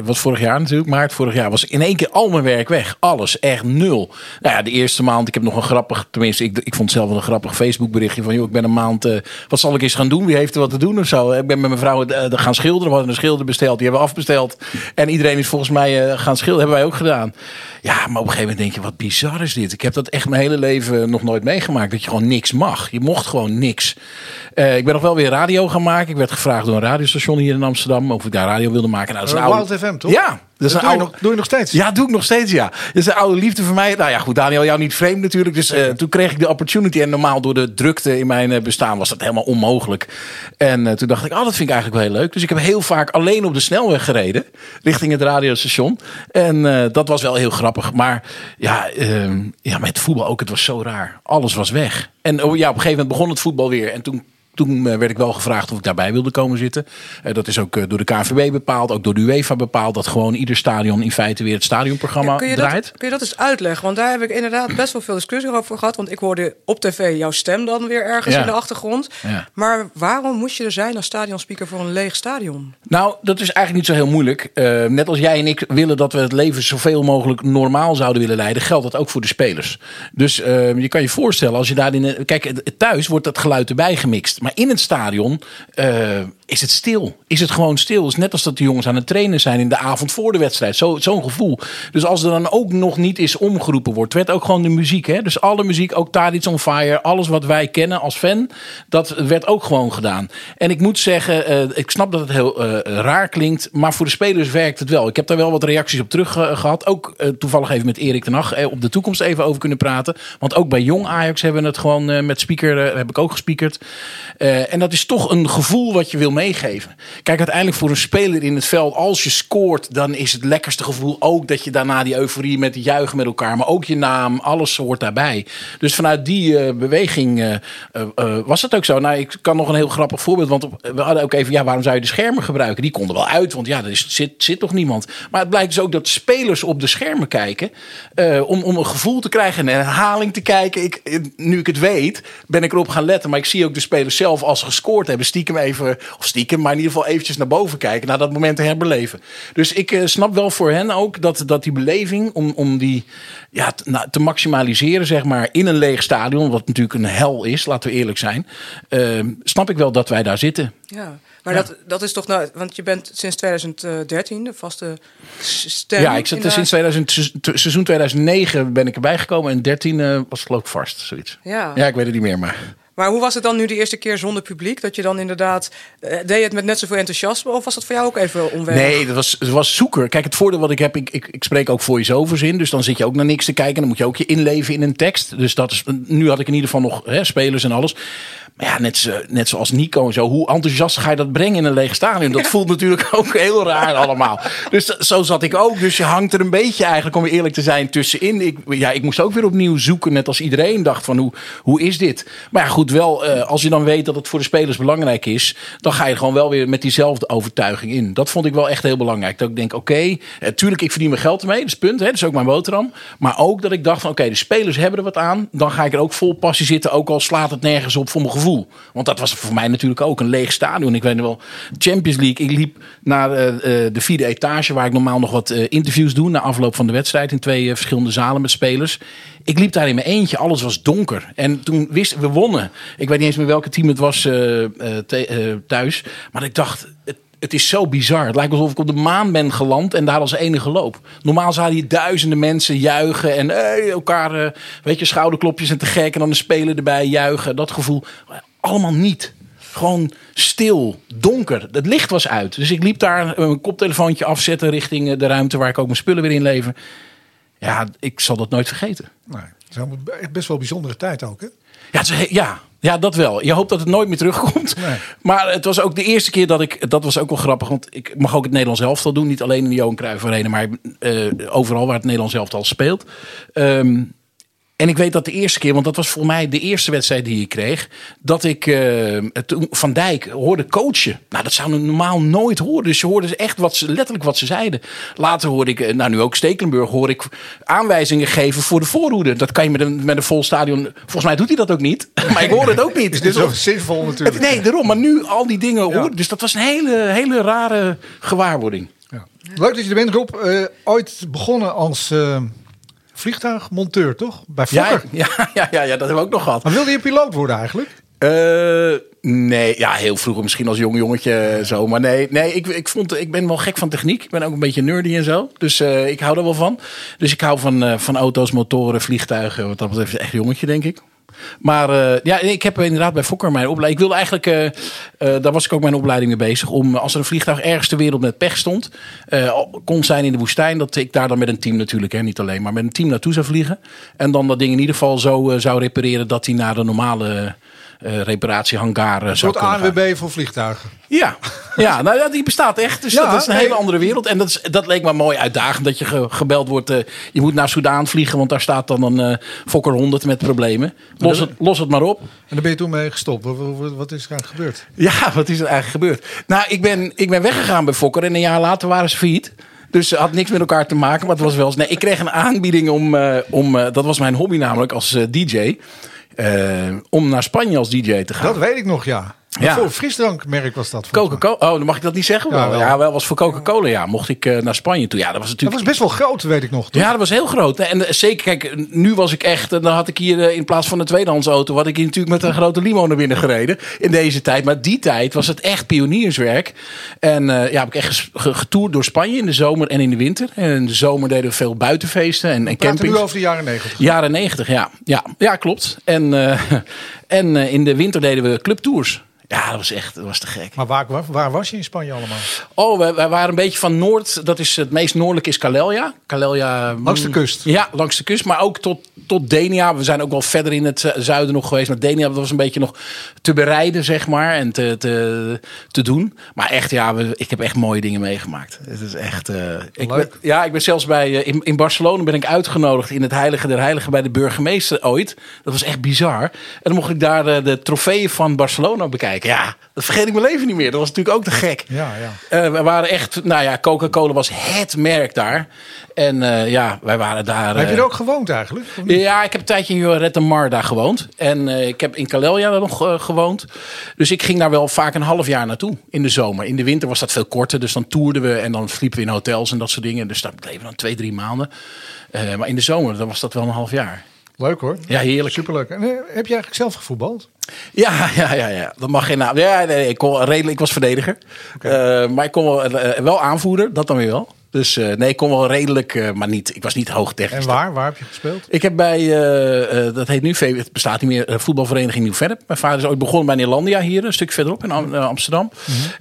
wat, vorig jaar natuurlijk, maart vorig jaar, was in één keer al mijn werk weg. Alles, echt nul. Nou ja, de eerste maand, ik heb nog een grappig, tenminste, ik, ik vond zelf wel een grappig Facebook berichtje van, joh, ik ben een maand, wat zal ik eens gaan doen? Wie heeft er wat te doen of zo? Ik ben met mijn vrouw gaan schilderen, we hadden een schilder besteld, die hebben we afbesteld. En iedereen is volgens mij gaan schilderen, hebben wij ook gedaan. Ja, maar op een gegeven moment denk je, wat bizar is dit? Ik heb dat echt mijn hele leven nog nooit meegemaakt, dat je gewoon niks mag. Je mocht gewoon niks. Ik ben nog wel weer radio gaan maken. Ik werd gevraagd door een radiostation hier in Amsterdam of ik daar radio wilde maken. Nou, dat is een Eh, oude... Wild FM, toch? Ja, dat is Dat een doe, je nog, doe je nog steeds? Ja, doe ik nog steeds, ja. Dat is een oude liefde voor mij. Nou ja, goed, Daniel, jou niet vreemd natuurlijk. Dus eh, toen kreeg ik de opportunity. En normaal door de drukte in mijn eh, bestaan was dat helemaal onmogelijk. En toen dacht ik, oh, dat vind ik eigenlijk wel heel leuk. Dus ik heb heel vaak alleen op de snelweg gereden. Richting het radiostation. En dat was wel heel grappig. Maar ja, ehm, ja, met voetbal ook. Het was zo raar. Alles was weg. En oh, ja, op een gegeven moment begon het voetbal weer. En toen toen eh, werd ik wel gevraagd of ik daarbij wilde komen zitten. Eh, dat is ook eh, door de KNVB bepaald, ook door de UEFA bepaald. Dat gewoon ieder stadion in feite weer het stadionprogramma kun, je draait. dat, kun je dat eens uitleggen? Want daar heb ik inderdaad best wel veel discussie over gehad. Want ik hoorde op tv jouw stem dan weer ergens Ja. in de achtergrond. Ja. Maar waarom moest je er zijn als stadionspeaker voor een leeg stadion? Nou, dat is eigenlijk niet zo heel moeilijk. Net als jij en ik willen dat we het leven zoveel mogelijk normaal zouden willen leiden, geldt dat ook voor de spelers. Dus eh, je kan je voorstellen, als je daarin. Kijk, het- thuis wordt dat geluid erbij gemixt. Maar in het stadion eh, is het stil. Is het gewoon stil. Is net als dat de jongens aan het trainen zijn in de avond voor de wedstrijd. Zo- Zo'n gevoel. Dus als er dan ook nog niet is omgeroepen wordt, werd ook gewoon de muziek. Hè? Dus alle muziek, ook Tadic on Fire, alles wat wij kennen als fan, dat werd ook gewoon gedaan. En ik moet zeggen, eh, ik snap dat het heel eh, raar klinkt, maar voor de spelers werkt het wel. Ik heb daar wel wat reacties op terug eh, gehad. Ook toevallig even met Erik Hag eh, op de toekomst even over kunnen praten. Want ook bij Jong Ajax hebben we het gewoon met speaker, heb ik ook gespiekerd. Eh, en dat is toch een gevoel wat je wil meegeven. Kijk, uiteindelijk voor een speler in het veld, als je scoort, dan is het lekkerste gevoel ook dat je daarna die euforie met het juichen met elkaar, maar ook je naam, alles hoort daarbij. Dus vanuit die eh, beweging eh, was het ook zo. Nou, ik kan nog een heel grappig voorbeeld, want we hadden ook even, ja, waarom zou je de schermen gebruiken? Die konden wel uit, want ja, er zit, zit toch niemand. Maar het blijkt dus ook dat spelers op de schermen kijken om, om een gevoel te krijgen en een herhaling te kijken. Ik, nu ik het weet, ben ik erop gaan letten, maar ik zie ook de spelers zelf als gescoord hebben, stiekem even, of stiekem, maar in ieder geval eventjes naar boven kijken, naar dat moment herbeleven. Dus ik eh, snap wel voor hen ook dat, dat die beleving, om, om die ja, te, nou, te maximaliseren, zeg maar, in een leeg stadion, wat natuurlijk een hel is, laten we eerlijk zijn, eh, snap ik wel dat wij daar zitten. Ja, maar Ja. Dat, dat is toch nou, want je bent sinds 2013 de vaste s- stem. ja, ik zit in er de- sinds 2000, se- seizoen 2009 ben ik erbij gekomen en 13 eh, was geloof ik vast, zoiets. Ja. ja, ik weet het niet meer, maar... Maar hoe was het dan nu de eerste keer zonder publiek? Dat je dan inderdaad. eh, deed je het met net zoveel enthousiasme? Of was dat voor jou ook even onwennig? Nee, dat was, het was zoeker. Kijk, het voordeel wat ik heb, ik, ik, ik spreek ook voice-overs in. Dus dan zit je ook naar niks te kijken. Dan moet je ook je inleven in een tekst. Dus dat is, nu had ik in ieder geval nog hè, spelers en alles. Maar ja, net, zo, net zoals Nico en zo. Hoe enthousiast ga je dat brengen in een leeg stadion? Dat voelt natuurlijk ook heel raar allemaal. Dus zo zat ik ook. Dus je hangt er een beetje eigenlijk, om eerlijk te zijn, tussenin. Ik, ja, ik moest ook weer opnieuw zoeken. Net als iedereen dacht van hoe, hoe is dit? Maar ja, goed, wel uh, als je dan weet dat het voor de spelers belangrijk is. Dan ga je gewoon wel weer met diezelfde overtuiging in. Dat vond ik wel echt heel belangrijk. Dat ik denk, oké, okay, natuurlijk ik verdien mijn geld ermee. Dat is punt, hè, dat is ook mijn boterham. Maar ook dat ik dacht van, oké, de spelers hebben er wat aan. Dan ga ik er ook vol passie zitten. Ook al slaat het nergens op voor mijn gevoel. Want dat was voor mij natuurlijk ook een leeg stadion. Ik weet nog wel, Champions League. Ik liep naar uh, de vierde etage, waar ik normaal nog wat uh, interviews doe. Na afloop van de wedstrijd in twee verschillende zalen met spelers. Ik liep daar in mijn eentje, alles was donker. En toen wisten we wonnen. Ik weet niet eens meer welke team het was thuis. Maar ik dacht, het is zo bizar. Het lijkt alsof ik op de maan ben geland en daar als enige loop. Normaal zouden hier duizenden mensen juichen en hey, elkaar, uh, weet je, schouderklopjes en te gek. En dan de spelen erbij juichen. Dat gevoel. Allemaal niet. Gewoon stil, donker. Het licht was uit. Dus ik liep daar een koptelefoontje afzetten richting de ruimte waar ik ook mijn spullen weer in lever. Ja, ik zal dat nooit vergeten. Nee, het is best wel een bijzondere tijd ook, hè? Ja, het is, ja, ja, dat wel. Je hoopt dat het nooit meer terugkomt. Nee. Maar het was ook de eerste keer dat ik... Dat was ook wel grappig, want ik mag ook het Nederlands elftal doen. Niet alleen in de Johan Cruijff Arena, maar uh, overal waar het Nederlands elftal speelt. Um, en ik weet dat de eerste keer, want dat was voor mij de eerste wedstrijd die ik kreeg, dat ik uh, toen Van Dijk hoorde coachen. Nou, dat zou normaal nooit horen. Dus je hoorde echt wat ze, letterlijk wat ze zeiden. Later hoorde ik, nou nu ook Stekelenburg, hoor ik aanwijzingen geven voor de voorhoede. Dat kan je met een, met een vol stadion. Volgens mij doet hij dat ook niet. Maar ik hoor het ook niet. Is zo zinvol natuurlijk. Nee, daarom. Maar nu al die dingen hoor. Dus dat was een hele, hele rare gewaarwording. Ja. Leuk dat je er bent, Rob. Uh, ooit begonnen als. Uh vliegtuigmonteur, toch? Bij Fokker? Ja, ja, ja, ja, dat hebben we ook nog gehad. Maar wilde je piloot worden eigenlijk? Uh, nee, ja, heel vroeger misschien als jong jongetje zo. Maar nee, nee ik, ik, vond, ik ben wel gek van techniek. Ik ben ook een beetje nerdy en zo. Dus uh, ik hou er wel van. Dus ik hou van, van auto's, motoren, vliegtuigen. Wat dat betreft echt jongetje, denk ik. Maar uh, ja, ik heb inderdaad bij Fokker mijn opleiding. Ik wilde eigenlijk, uh, uh, daar was ik ook mijn opleiding mee bezig. Om als er een vliegtuig ergens ter wereld met pech stond, kon zijn in de woestijn, dat ik daar dan met een team natuurlijk, hè, niet alleen, maar met een team naartoe zou vliegen. En dan dat ding in ieder geval zo zou repareren dat hij naar de normale uh, reparatiehangar uh, Een soort ANWB voor vliegtuigen. Ja, ja nou ja, die bestaat echt. Dus ja, dat is een nee. hele andere wereld. En dat, is, dat leek me mooi uitdagend dat je ge, gebeld wordt. Uh, je moet naar Soudaan vliegen, want daar staat dan een uh, Fokker 100 met problemen. Los het, los het maar op. En daar ben je toen mee gestopt. Wat, is er eigenlijk gebeurd? Ja, wat is er eigenlijk gebeurd? Nou, ik ben, ik ben weggegaan bij Fokker en een jaar later waren ze failliet. Dus het had niks met elkaar te maken. Maar het was wel eens. Nee, ik kreeg een aanbieding om. Uh, om dat was mijn hobby namelijk als DJ. Uh, om naar Spanje als DJ te gaan. Dat weet ik nog, ja. Ja. Voor frisdrankmerk was dat. Coca-Cola. Oh, dan mag ik dat niet zeggen. Ja, wel, ja, wel was voor Coca-Cola. Ja, mocht ik uh, naar Spanje toe. Ja, dat was natuurlijk. Dat was best wel groot, weet ik nog. Toch? Ja, dat was heel groot. En uh, zeker, kijk, nu was ik echt. Dan had ik hier uh, in plaats van een tweedehands auto, had ik hier natuurlijk met een grote limo naar binnen gereden in deze tijd. Maar die tijd was het echt pionierswerk. En ja, heb ik echt getoerd door Spanje in de zomer en in de winter. En in de zomer deden we veel buitenfeesten en, en campings. nu over de jaren negentig. Jaren negentig, ja. ja. Ja, klopt. En, en in de winter deden we clubtours. Ja, dat was echt dat was te gek. Maar waar, waar, waar was je in Spanje allemaal? Oh, wij, wij, waren een beetje van Noord. Dat is het meest noordelijk is Calella. Calella langs de kust? Ja, langs de kust. Maar ook tot, tot Denia. We zijn ook wel verder in het zuiden nog geweest. Maar Denia was een beetje nog te bereiden, zeg maar. En te, te, te doen. Maar echt, ja, we, ik heb echt mooie dingen meegemaakt. Het is echt... Uh, ik ben, ja, ik ben zelfs bij... Uh, in, in Barcelona ben ik uitgenodigd in het Heilige der Heiligen bij de burgemeester ooit. Dat was echt bizar. En dan mocht ik daar uh, de trofeeën van Barcelona bekijken. Ja, dat vergeet ik mijn leven niet meer. Dat was natuurlijk ook te gek. Ja, ja. Uh, we waren echt, nou ja, Coca-Cola was het merk daar. En uh, ja, wij waren daar. Uh, heb je er ook gewoond eigenlijk? Ja, ik heb een tijdje in Joret de Mar daar gewoond. En ik heb in daar nog gewoond. Dus ik ging daar wel vaak een half jaar naartoe in de zomer. In de winter was dat veel korter. Dus dan toerden we en dan sliepen we in hotels en dat soort dingen. Dus dat bleven dan twee, drie maanden. maar in de zomer dan was dat wel een half jaar. Leuk hoor. Ja, heerlijk. Superleuk. En, heb je eigenlijk zelf gevoetbald? Ja, ja, ja, ja. Dat mag geen naam. Ja, nee, ik, kon, redelijk, ik was verdediger. Okay. Uh, maar ik kon wel, uh, wel aanvoeren, dat dan weer wel. Dus eh, nee, ik kon wel redelijk, eh, maar niet. Ik was niet hoog technisch. En waar? Waar heb je gespeeld? Ik heb bij, eh, eh, dat heet nu, het bestaat niet meer, voetbalvereniging Nieuw-Vennep. Mijn vader is ooit begonnen bij Nederlandia hier, een stuk verderop in Am- Amsterdam.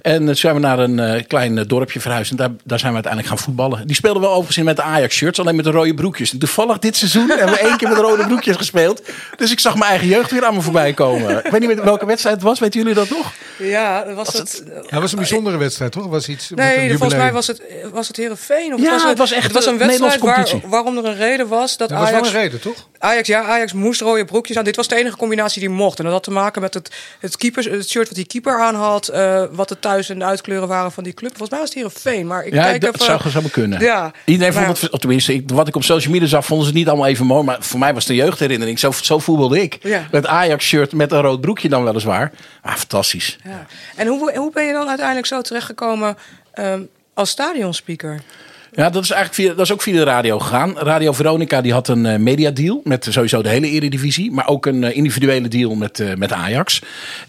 En toen zijn we naar een eh, klein dorpje verhuisd. En daar, daar zijn we uiteindelijk gaan voetballen. Die speelden wel overigens in met de Ajax-shirts, alleen met de rode broekjes. En toevallig dit seizoen hebben we één keer met de rode broekjes gespeeld. Dus ik zag mijn eigen jeugd weer aan me voorbij komen. Ik weet niet meer welke wedstrijd het was, weten jullie dat nog? Ja, dat was het. Ja, het was een bijzondere wedstrijd, toch? Was iets met een Nee, volgens mij was het, was het Heerenveen. Of Ja, was het was echt het was een wedstrijd waar, waarom er een reden was dat was wel Ajax... een reden, toch? Ajax, ja, Ajax moest rode broekjes aan. Dit was de enige combinatie die mocht. En dat had te maken met het, het, keepers, het shirt wat die keeper aan had. eh, wat de thuis- en de uitkleuren waren van die club. Volgens mij was het Heerenveen. Maar ik Ja, kijk dat even... zou, kunnen. Ja. Iedereen Maar vond het, of tenminste, ik- wat ik op social media zag, vonden ze het niet allemaal even mooi. Maar voor mij was het een jeugdherinnering. Zo, zo voetbalde ik. Ja. Met Ajax-shirt met een rood broekje dan weliswaar. Ah, fantastisch. Ja. En hoe, hoe ben je dan uiteindelijk zo terechtgekomen ehm als stadionspeaker? Ja, dat is eigenlijk via, dat is ook via de radio gegaan. Radio Veronica die had een eh, mediadeal met sowieso de hele eredivisie. Maar ook een eh, individuele deal met, eh, met Ajax.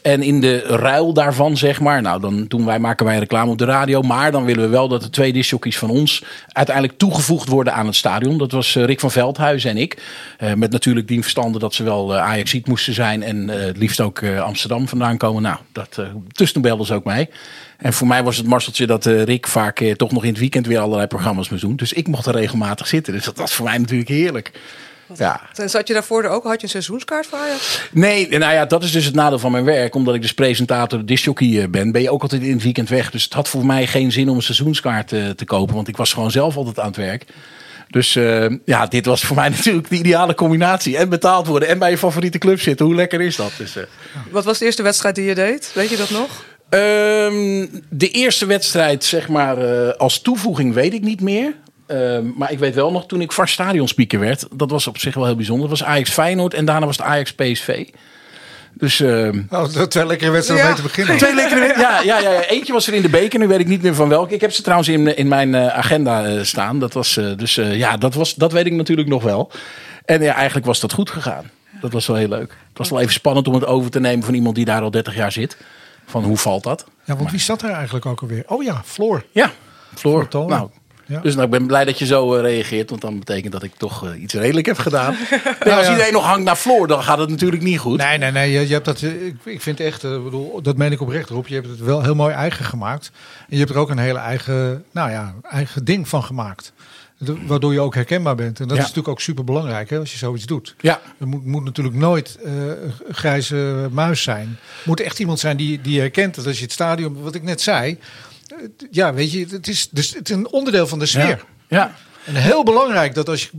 En in de ruil daarvan zeg maar. Nou, dan doen wij, maken wij reclame op de radio. Maar dan willen we wel dat de twee discjockeys van ons uiteindelijk toegevoegd worden aan het stadion. Dat was Rick van Veldhuizen en ik. Met natuurlijk die verstande dat ze wel eh, Ajaxiet moesten zijn. En het liefst ook Amsterdam vandaan komen. Nou, dat, dus toen belden ze ook mij. En voor mij was het marseltje dat eh, Rick vaak eh, toch nog in het weekend weer allerlei programma's moest doen. Dus ik mocht er regelmatig zitten. Dus dat was voor mij natuurlijk heerlijk. Ja. En zat je daarvoor er ook? Had je een seizoenskaart voor Ajax? Nee, nou ja, dat is dus het nadeel van mijn werk. Omdat ik dus presentator, discjockey eh, ben, ben je ook altijd in het weekend weg. Dus het had voor mij geen zin om een seizoenskaart te kopen. Want ik was gewoon zelf altijd aan het werk. Dus ja, dit was voor mij natuurlijk de ideale combinatie. En betaald worden en bij je favoriete club zitten. Hoe lekker is dat? Dus, Wat was de eerste wedstrijd die je deed? Weet je dat nog? Ehm, de eerste wedstrijd, zeg maar, eh, als toevoeging weet ik niet meer. Ehm, maar ik weet wel nog, toen ik vast stadionspeaker werd, dat was op zich wel heel bijzonder. Dat was Ajax Feyenoord en daarna was het Ajax PSV. Dus ehm, Nou, dat twee lekkere wedstrijden Ja. om mee te beginnen. Twee lekkere ja, ja, ja, ja. Eentje was er in de beker, nu weet ik niet meer van welke. Ik heb ze trouwens in, in mijn eh, agenda eh, staan. Dat was, eh, dus eh, ja, dat, was, dat weet ik natuurlijk nog wel. En ja, eigenlijk was dat goed gegaan. Dat was wel heel leuk. Het was wel even spannend om het over te nemen van iemand die daar al 30 jaar zit. Van hoe valt dat? Ja, want wie zat er eigenlijk ook alweer? Oh ja, Floor. Ja, Floor. Nou, Ja. Dus nou, ik ben blij dat je zo eh, reageert, want dan betekent dat ik toch eh, iets redelijk heb gedaan. Nee, Nou als iedereen nog hangt naar Floor, dan gaat het natuurlijk niet goed. Nee, nee, nee. Je, je hebt dat, eh, ik, ik vind echt, bedoel, dat meen ik oprecht erop. Je hebt het wel heel mooi eigen gemaakt. En je hebt er ook een hele eigen, nou ja, eigen ding van gemaakt. Waardoor je ook herkenbaar bent. En dat Ja. is natuurlijk ook super belangrijk als je zoiets doet. Ja. Er moet, moet natuurlijk nooit een grijze muis zijn. Het moet echt iemand zijn die, die herkent. Dat als je het stadion, wat ik net zei. Ja, weet je, het is, dus, het is een onderdeel van de sfeer. Ja. ja. En heel belangrijk dat als je.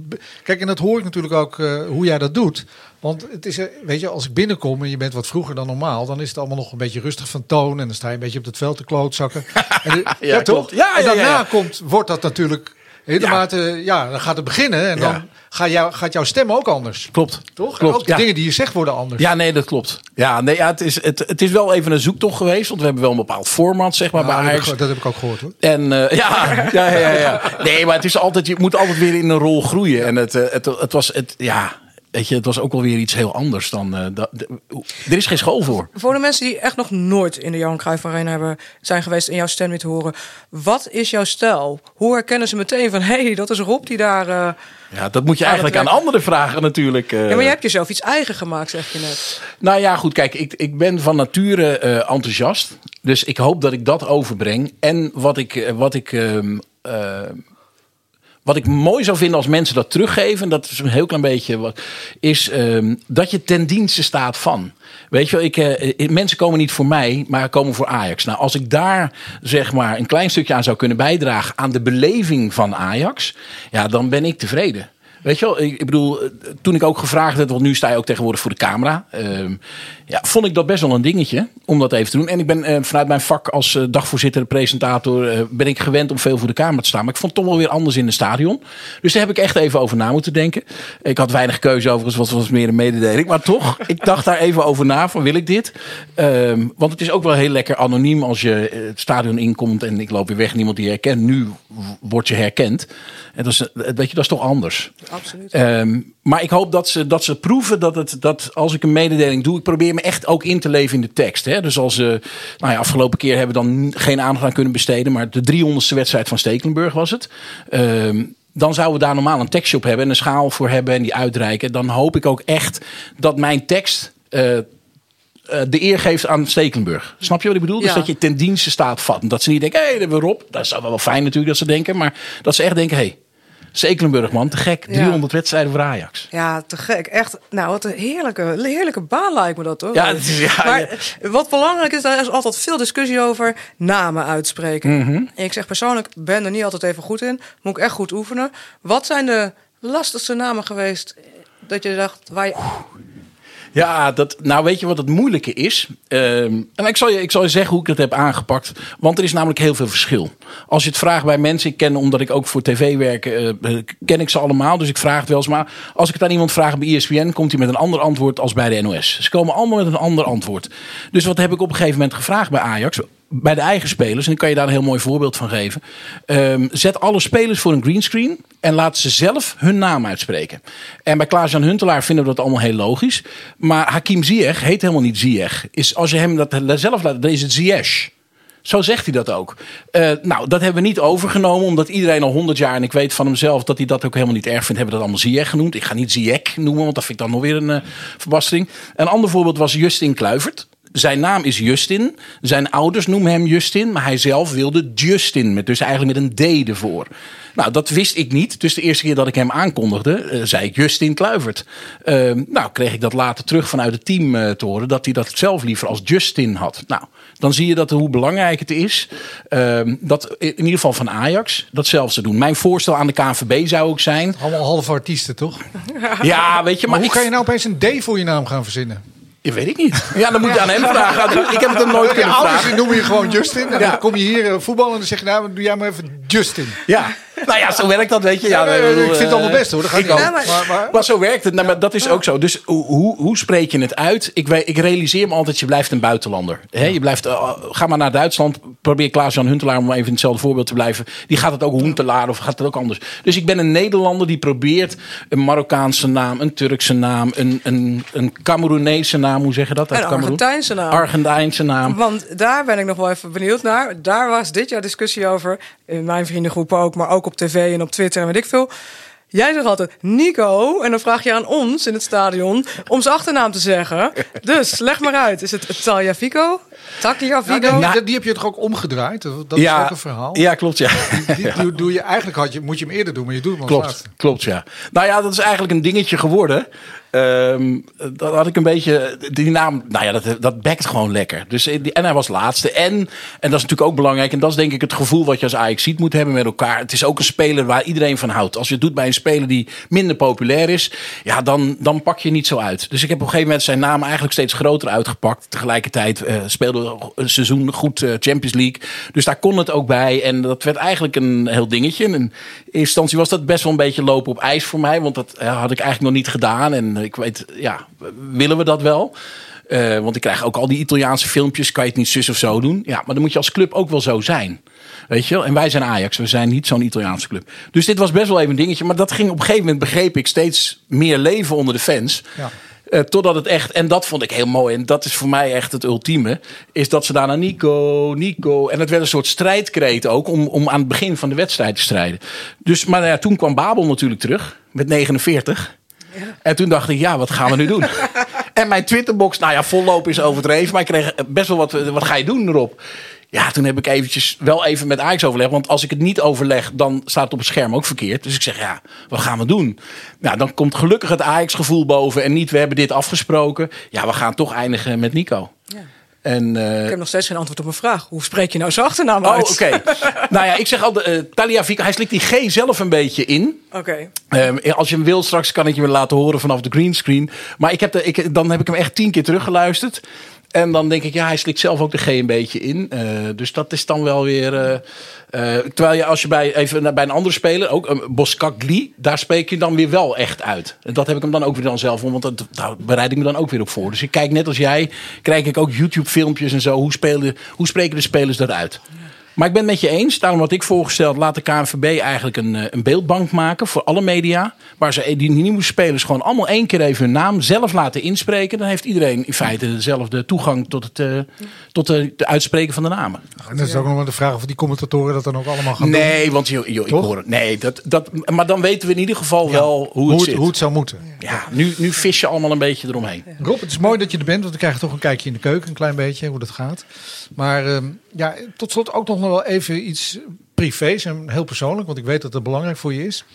Kijk, en dat hoor ik natuurlijk ook eh, hoe jij dat doet. Want het is, eh, weet je, als ik binnenkom en je bent wat vroeger dan normaal, dan is het allemaal nog een beetje rustig van toon. En dan sta je een beetje op het veld te klootzakken. En, ja, Ja, toch? Ja, en daarna ja. komt, wordt dat natuurlijk. Helemaal, ja. ja, dan gaat het beginnen en dan ga jou, gaat jouw stem ook anders. Klopt. Toch? Klopt, ook de ja. dingen die je zegt worden anders. Ja, nee, dat klopt. Ja, nee, ja, het, is, het, het is wel even een zoektocht geweest. Want we hebben wel een bepaald format, zeg maar, bij Ajax. dat heb ik ook gehoord hoor. En eh, ja, ja, ja, ja. Nee, maar het is altijd, je moet altijd weer in een rol groeien. En het, eh, het, het was, het, ja, weet je, het was ook wel weer iets heel anders dan. dat, de- er is geen school voor. Voor de mensen die echt nog nooit in de Johan Cruijff Arena hebben zijn geweest en jouw stem weer te horen. Wat is jouw stijl? Hoe herkennen ze meteen van, hé, hey, dat is Rob die daar... eh, Ja, dat moet je eigenlijk aan anderen vragen natuurlijk. eh. Ja, maar je hebt jezelf iets eigen gemaakt, zeg je net. Nou ja, goed, kijk, ik, ik ben van nature enthousiast. Dus ik hoop dat ik dat overbreng. En wat ik, wat ik, ehm, eh, wat ik mooi zou vinden als mensen dat teruggeven, en dat is een heel klein beetje wat, is ehm, dat je ten dienste staat van. Weet je wel, ik, eh, eh, mensen komen niet voor mij, maar komen voor Ajax. Nou, als ik daar zeg maar een klein stukje aan zou kunnen bijdragen aan de beleving van Ajax, ja, dan ben ik tevreden. Weet je wel, ik bedoel, eh, toen ik ook gevraagd werd, want nu sta je ook tegenwoordig voor de camera. ehm, ja, vond ik dat best wel een dingetje om dat even te doen. En ik ben eh, vanuit mijn vak als eh, dagvoorzitter, presentator, ben ik gewend om veel voor de camera te staan. Maar ik vond het toch wel weer anders in het stadion. Dus daar heb ik echt even over na moeten denken. Ik had weinig keuze overigens, het was meer een mededeling. Maar toch, ik dacht daar even over na van wil ik dit? Ehm, want het is ook wel heel lekker anoniem als je het stadion inkomt en ik loop weer weg, niemand die je herkent. Nu word je herkend. En dat is, weet je, dat is toch anders. Absoluut. Ehm, maar ik hoop dat ze, dat ze proeven dat, het, dat als ik een mededeling doe, ik probeer me echt ook in te leven in de tekst. Hè? Dus als, uh, nou ja, afgelopen keer hebben we dan geen aandacht aan kunnen besteden, maar de 300ste wedstrijd van Stekelenburg was het. Ehm, dan zouden we daar normaal een tekstje op hebben en een schaal voor hebben en die uitreiken. Dan hoop ik ook echt dat mijn tekst. Uh, de eer geeft aan Stekelenburg. Snap je wat ik bedoel? Dus Ja. Dus dat je ten dienste staat van. Dat ze niet denken, hé, hey, daar hebben we Rob. Dat is wel fijn natuurlijk dat ze denken. Maar dat ze echt denken, hé, hey, Stekelenburg man, te gek. Ja. 300 wedstrijden voor Ajax. Ja, te gek. Echt, nou, wat een heerlijke, heerlijke baan lijkt me dat, hoor. Ja, het is- ja, maar wat belangrijk is, daar is altijd veel discussie over namen uitspreken. Mhm. Ik zeg persoonlijk, ben er niet altijd even goed in. Moet ik echt goed oefenen. Wat zijn de lastigste namen geweest dat je dacht, waar je... Ja, dat, nou weet je wat het moeilijke is? Ehm, en ik zal, je, ik zal je zeggen hoe ik dat heb aangepakt. Want er is namelijk heel veel verschil. Als je het vraagt bij mensen, ik ken omdat ik ook voor tv werk, eh, ken ik ze allemaal. Dus ik vraag het wel eens. Maar als ik het aan iemand vraag bij ESPN, komt hij met een ander antwoord als bij de NOS. Ze komen allemaal met een ander antwoord. Dus wat heb ik op een gegeven moment gevraagd bij Ajax? Bij de eigen spelers, en ik kan je daar een heel mooi voorbeeld van geven. Ehm, zet alle spelers voor een greenscreen en laat ze zelf hun naam uitspreken. En bij Klaas-Jan Huntelaar vinden we dat allemaal heel logisch. Maar Hakim Ziyech heet helemaal niet Ziyech. Is, als je hem dat zelf laat, dan is het Ziyech. Zo zegt hij dat ook. Eh, nou, dat hebben we niet overgenomen, omdat iedereen al 100 jaar, en ik weet van hemzelf dat hij dat ook helemaal niet erg vindt, hebben we dat allemaal Ziyech genoemd. Ik ga niet Ziyech noemen, want dat vind ik dan nog weer een eh, verbastering. Een ander voorbeeld was Justin Kluivert. Zijn naam is Justin. Zijn ouders noemen hem Justin, maar hij zelf wilde Justin, met, dus eigenlijk met een D ervoor. Nou, dat wist ik niet. Dus de eerste keer dat ik hem aankondigde, eh, zei ik Justin Kluivert. Eh, nou, kreeg ik dat later terug vanuit het team eh, te horen, dat hij dat zelf liever als Justin had. Nou, dan zie je dat hoe belangrijk het is eh, dat in ieder geval van Ajax dat zelfs te doen. Mijn voorstel aan de KNVB zou ook zijn. Allemaal halve artiesten, toch? Ja, weet je, Maar, maar, hoe ik, kan je nou opeens een D voor je naam gaan verzinnen? Ja, weet ik niet. Ja, dan moet je aan hem vragen. Ik heb het hem nooit Je kunnen ouders vragen. noemen je gewoon Justin. En Ja. dan kom je hier eh, voetballen en dan zeg je, nou, doe jij maar even Justin. Ja, nou ja, zo werkt dat, weet je. Ja, Ja, nee, ik bedoel, ik vind het allemaal eh, best, hoor. Dat gaat ik niet ook. Maar- maar- Maar zo werkt het. Nou, maar dat is ook zo. Dus hoe, hoe, spreek je het uit? Ik, weet, ik realiseer me altijd, je blijft een buitenlander. Hè, je blijft, eh, ga maar naar Duitsland. Probeer Klaas-Jan Huntelaar, om even in hetzelfde voorbeeld te blijven. Die gaat het ook Huntelaar of gaat het ook anders. Dus ik ben een Nederlander die probeert een Marokkaanse naam, een Turkse naam, een, een, een Cameroenese naam. Hoe zeg je dat? uit Een? Argentijnse naam. Argentijnse naam. Want daar ben ik nog wel even benieuwd naar. Daar was dit jaar discussie over. In mijn vriendengroep ook, maar ook op tv en op Twitter en weet ik veel. Jij zegt altijd Nico. En dan vraag je aan ons in het stadion om zijn achternaam te zeggen. Dus leg maar uit. Is het Tagliafico? Tagliafico? Ja, die, die heb je toch ook omgedraaid? Dat is ook een verhaal. Ja, klopt, ja. Die doe, doe je, eigenlijk had je, moet je hem eerder doen, maar je doet hem als Klopt, laatste. klopt, ja. Nou ja, dat is eigenlijk een dingetje geworden. Ehm dat had ik een beetje. Die naam, nou ja, dat, dat bekt gewoon lekker. Dus, eh, en hij was laatste. En, en dat is natuurlijk ook belangrijk. En dat is denk ik het gevoel wat je als Ajax ziet moet hebben met elkaar. Het is ook een speler waar iedereen van houdt. Als je het doet bij een speler die minder populair is, ja, dan, dan pak je niet zo uit. Dus ik heb op een gegeven moment zijn naam eigenlijk steeds groter uitgepakt. Tegelijkertijd eh, speelde een seizoen goed eh, Champions League. Dus daar kon het ook bij. En dat werd eigenlijk een heel dingetje. En in instantie was dat best wel een beetje lopen op ijs voor mij. Want dat had ik eigenlijk nog niet gedaan. En ik weet, ja, willen we dat wel? Eh, want ik krijg ook al die Italiaanse filmpjes. Kan je het niet zus of zo doen? Ja, maar dan moet je als club ook wel zo zijn. Weet je wel? En wij zijn Ajax. We zijn niet zo'n Italiaanse club. Dus dit was best wel even een dingetje. Maar dat ging op een gegeven moment, begreep ik, steeds meer leven onder de fans. Ja. Eh, totdat het echt, en dat vond ik heel mooi, en dat is voor mij echt het ultieme, is dat ze daarna Nico, Nico. En het werd een soort strijdkreet ook om, om aan het begin van de wedstrijd te strijden. Dus, maar ja, toen kwam Babel natuurlijk terug met 49. En toen dacht ik, ja, wat gaan we nu doen? en mijn Twitterbox, nou ja, vollopen is overdreven, maar ik kreeg best wel wat, wat ga je doen erop? Ja, toen heb ik eventjes wel even met Ajax overlegd. Want als ik het niet overleg, dan staat het op het scherm ook verkeerd. Dus ik zeg, ja, wat gaan we doen? Nou, dan komt gelukkig het Ajax-gevoel boven. En niet, we hebben dit afgesproken. Ja, we gaan toch eindigen met Nico. En, eh, Ik heb nog steeds geen antwoord op mijn vraag. Hoe spreek je nou zijn achternaam Oh, uit? oké. nou ja, ik zeg al, uh, Talia Vico, hij slikt die G zelf een beetje in. Oké. Ehm, als je hem wil, straks kan ik je laten horen vanaf de greenscreen. Maar ik heb de, ik, dan heb ik hem echt tien keer teruggeluisterd. En dan denk ik, ja, hij slikt zelf ook de G een beetje in. Eh, dus dat is dan wel weer. eh, eh, terwijl je als je bij, even bij een andere speler, ook Boskakli, daar spreek je dan weer wel echt uit. En dat heb ik hem dan ook weer dan zelf om, want dat, daar bereid ik me dan ook weer op voor. Dus ik kijk net als jij, krijg ik ook YouTube-filmpjes en zo. Hoe, spelen, hoe spreken de spelers dat uit? Maar ik ben het met je eens. Daarom wat ik voorgesteld, laat de KNVB eigenlijk een, eh, een beeldbank maken voor alle media. Waar ze die nieuwe spelers gewoon allemaal één keer even hun naam zelf laten inspreken. Dan heeft iedereen in feite dezelfde toegang tot het, uh, tot de, de, uitspreken van de namen. En dat is ook nog maar de vraag of die commentatoren dat dan ook allemaal gaan nee, doen. Nee, want joh, joh, ik hoor het. Nee, dat, dat, maar dan weten we in ieder geval wel hoe het, hoe, zit. hoe het zou moeten. Ja, nu, nu vis je allemaal een beetje eromheen. Rob, het is mooi dat je er bent, want dan krijg je toch een kijkje in de keuken, een klein beetje, hoe dat gaat. Maar uh, ja, tot slot ook nog wel even iets privés en heel persoonlijk, want ik weet dat het belangrijk voor je is.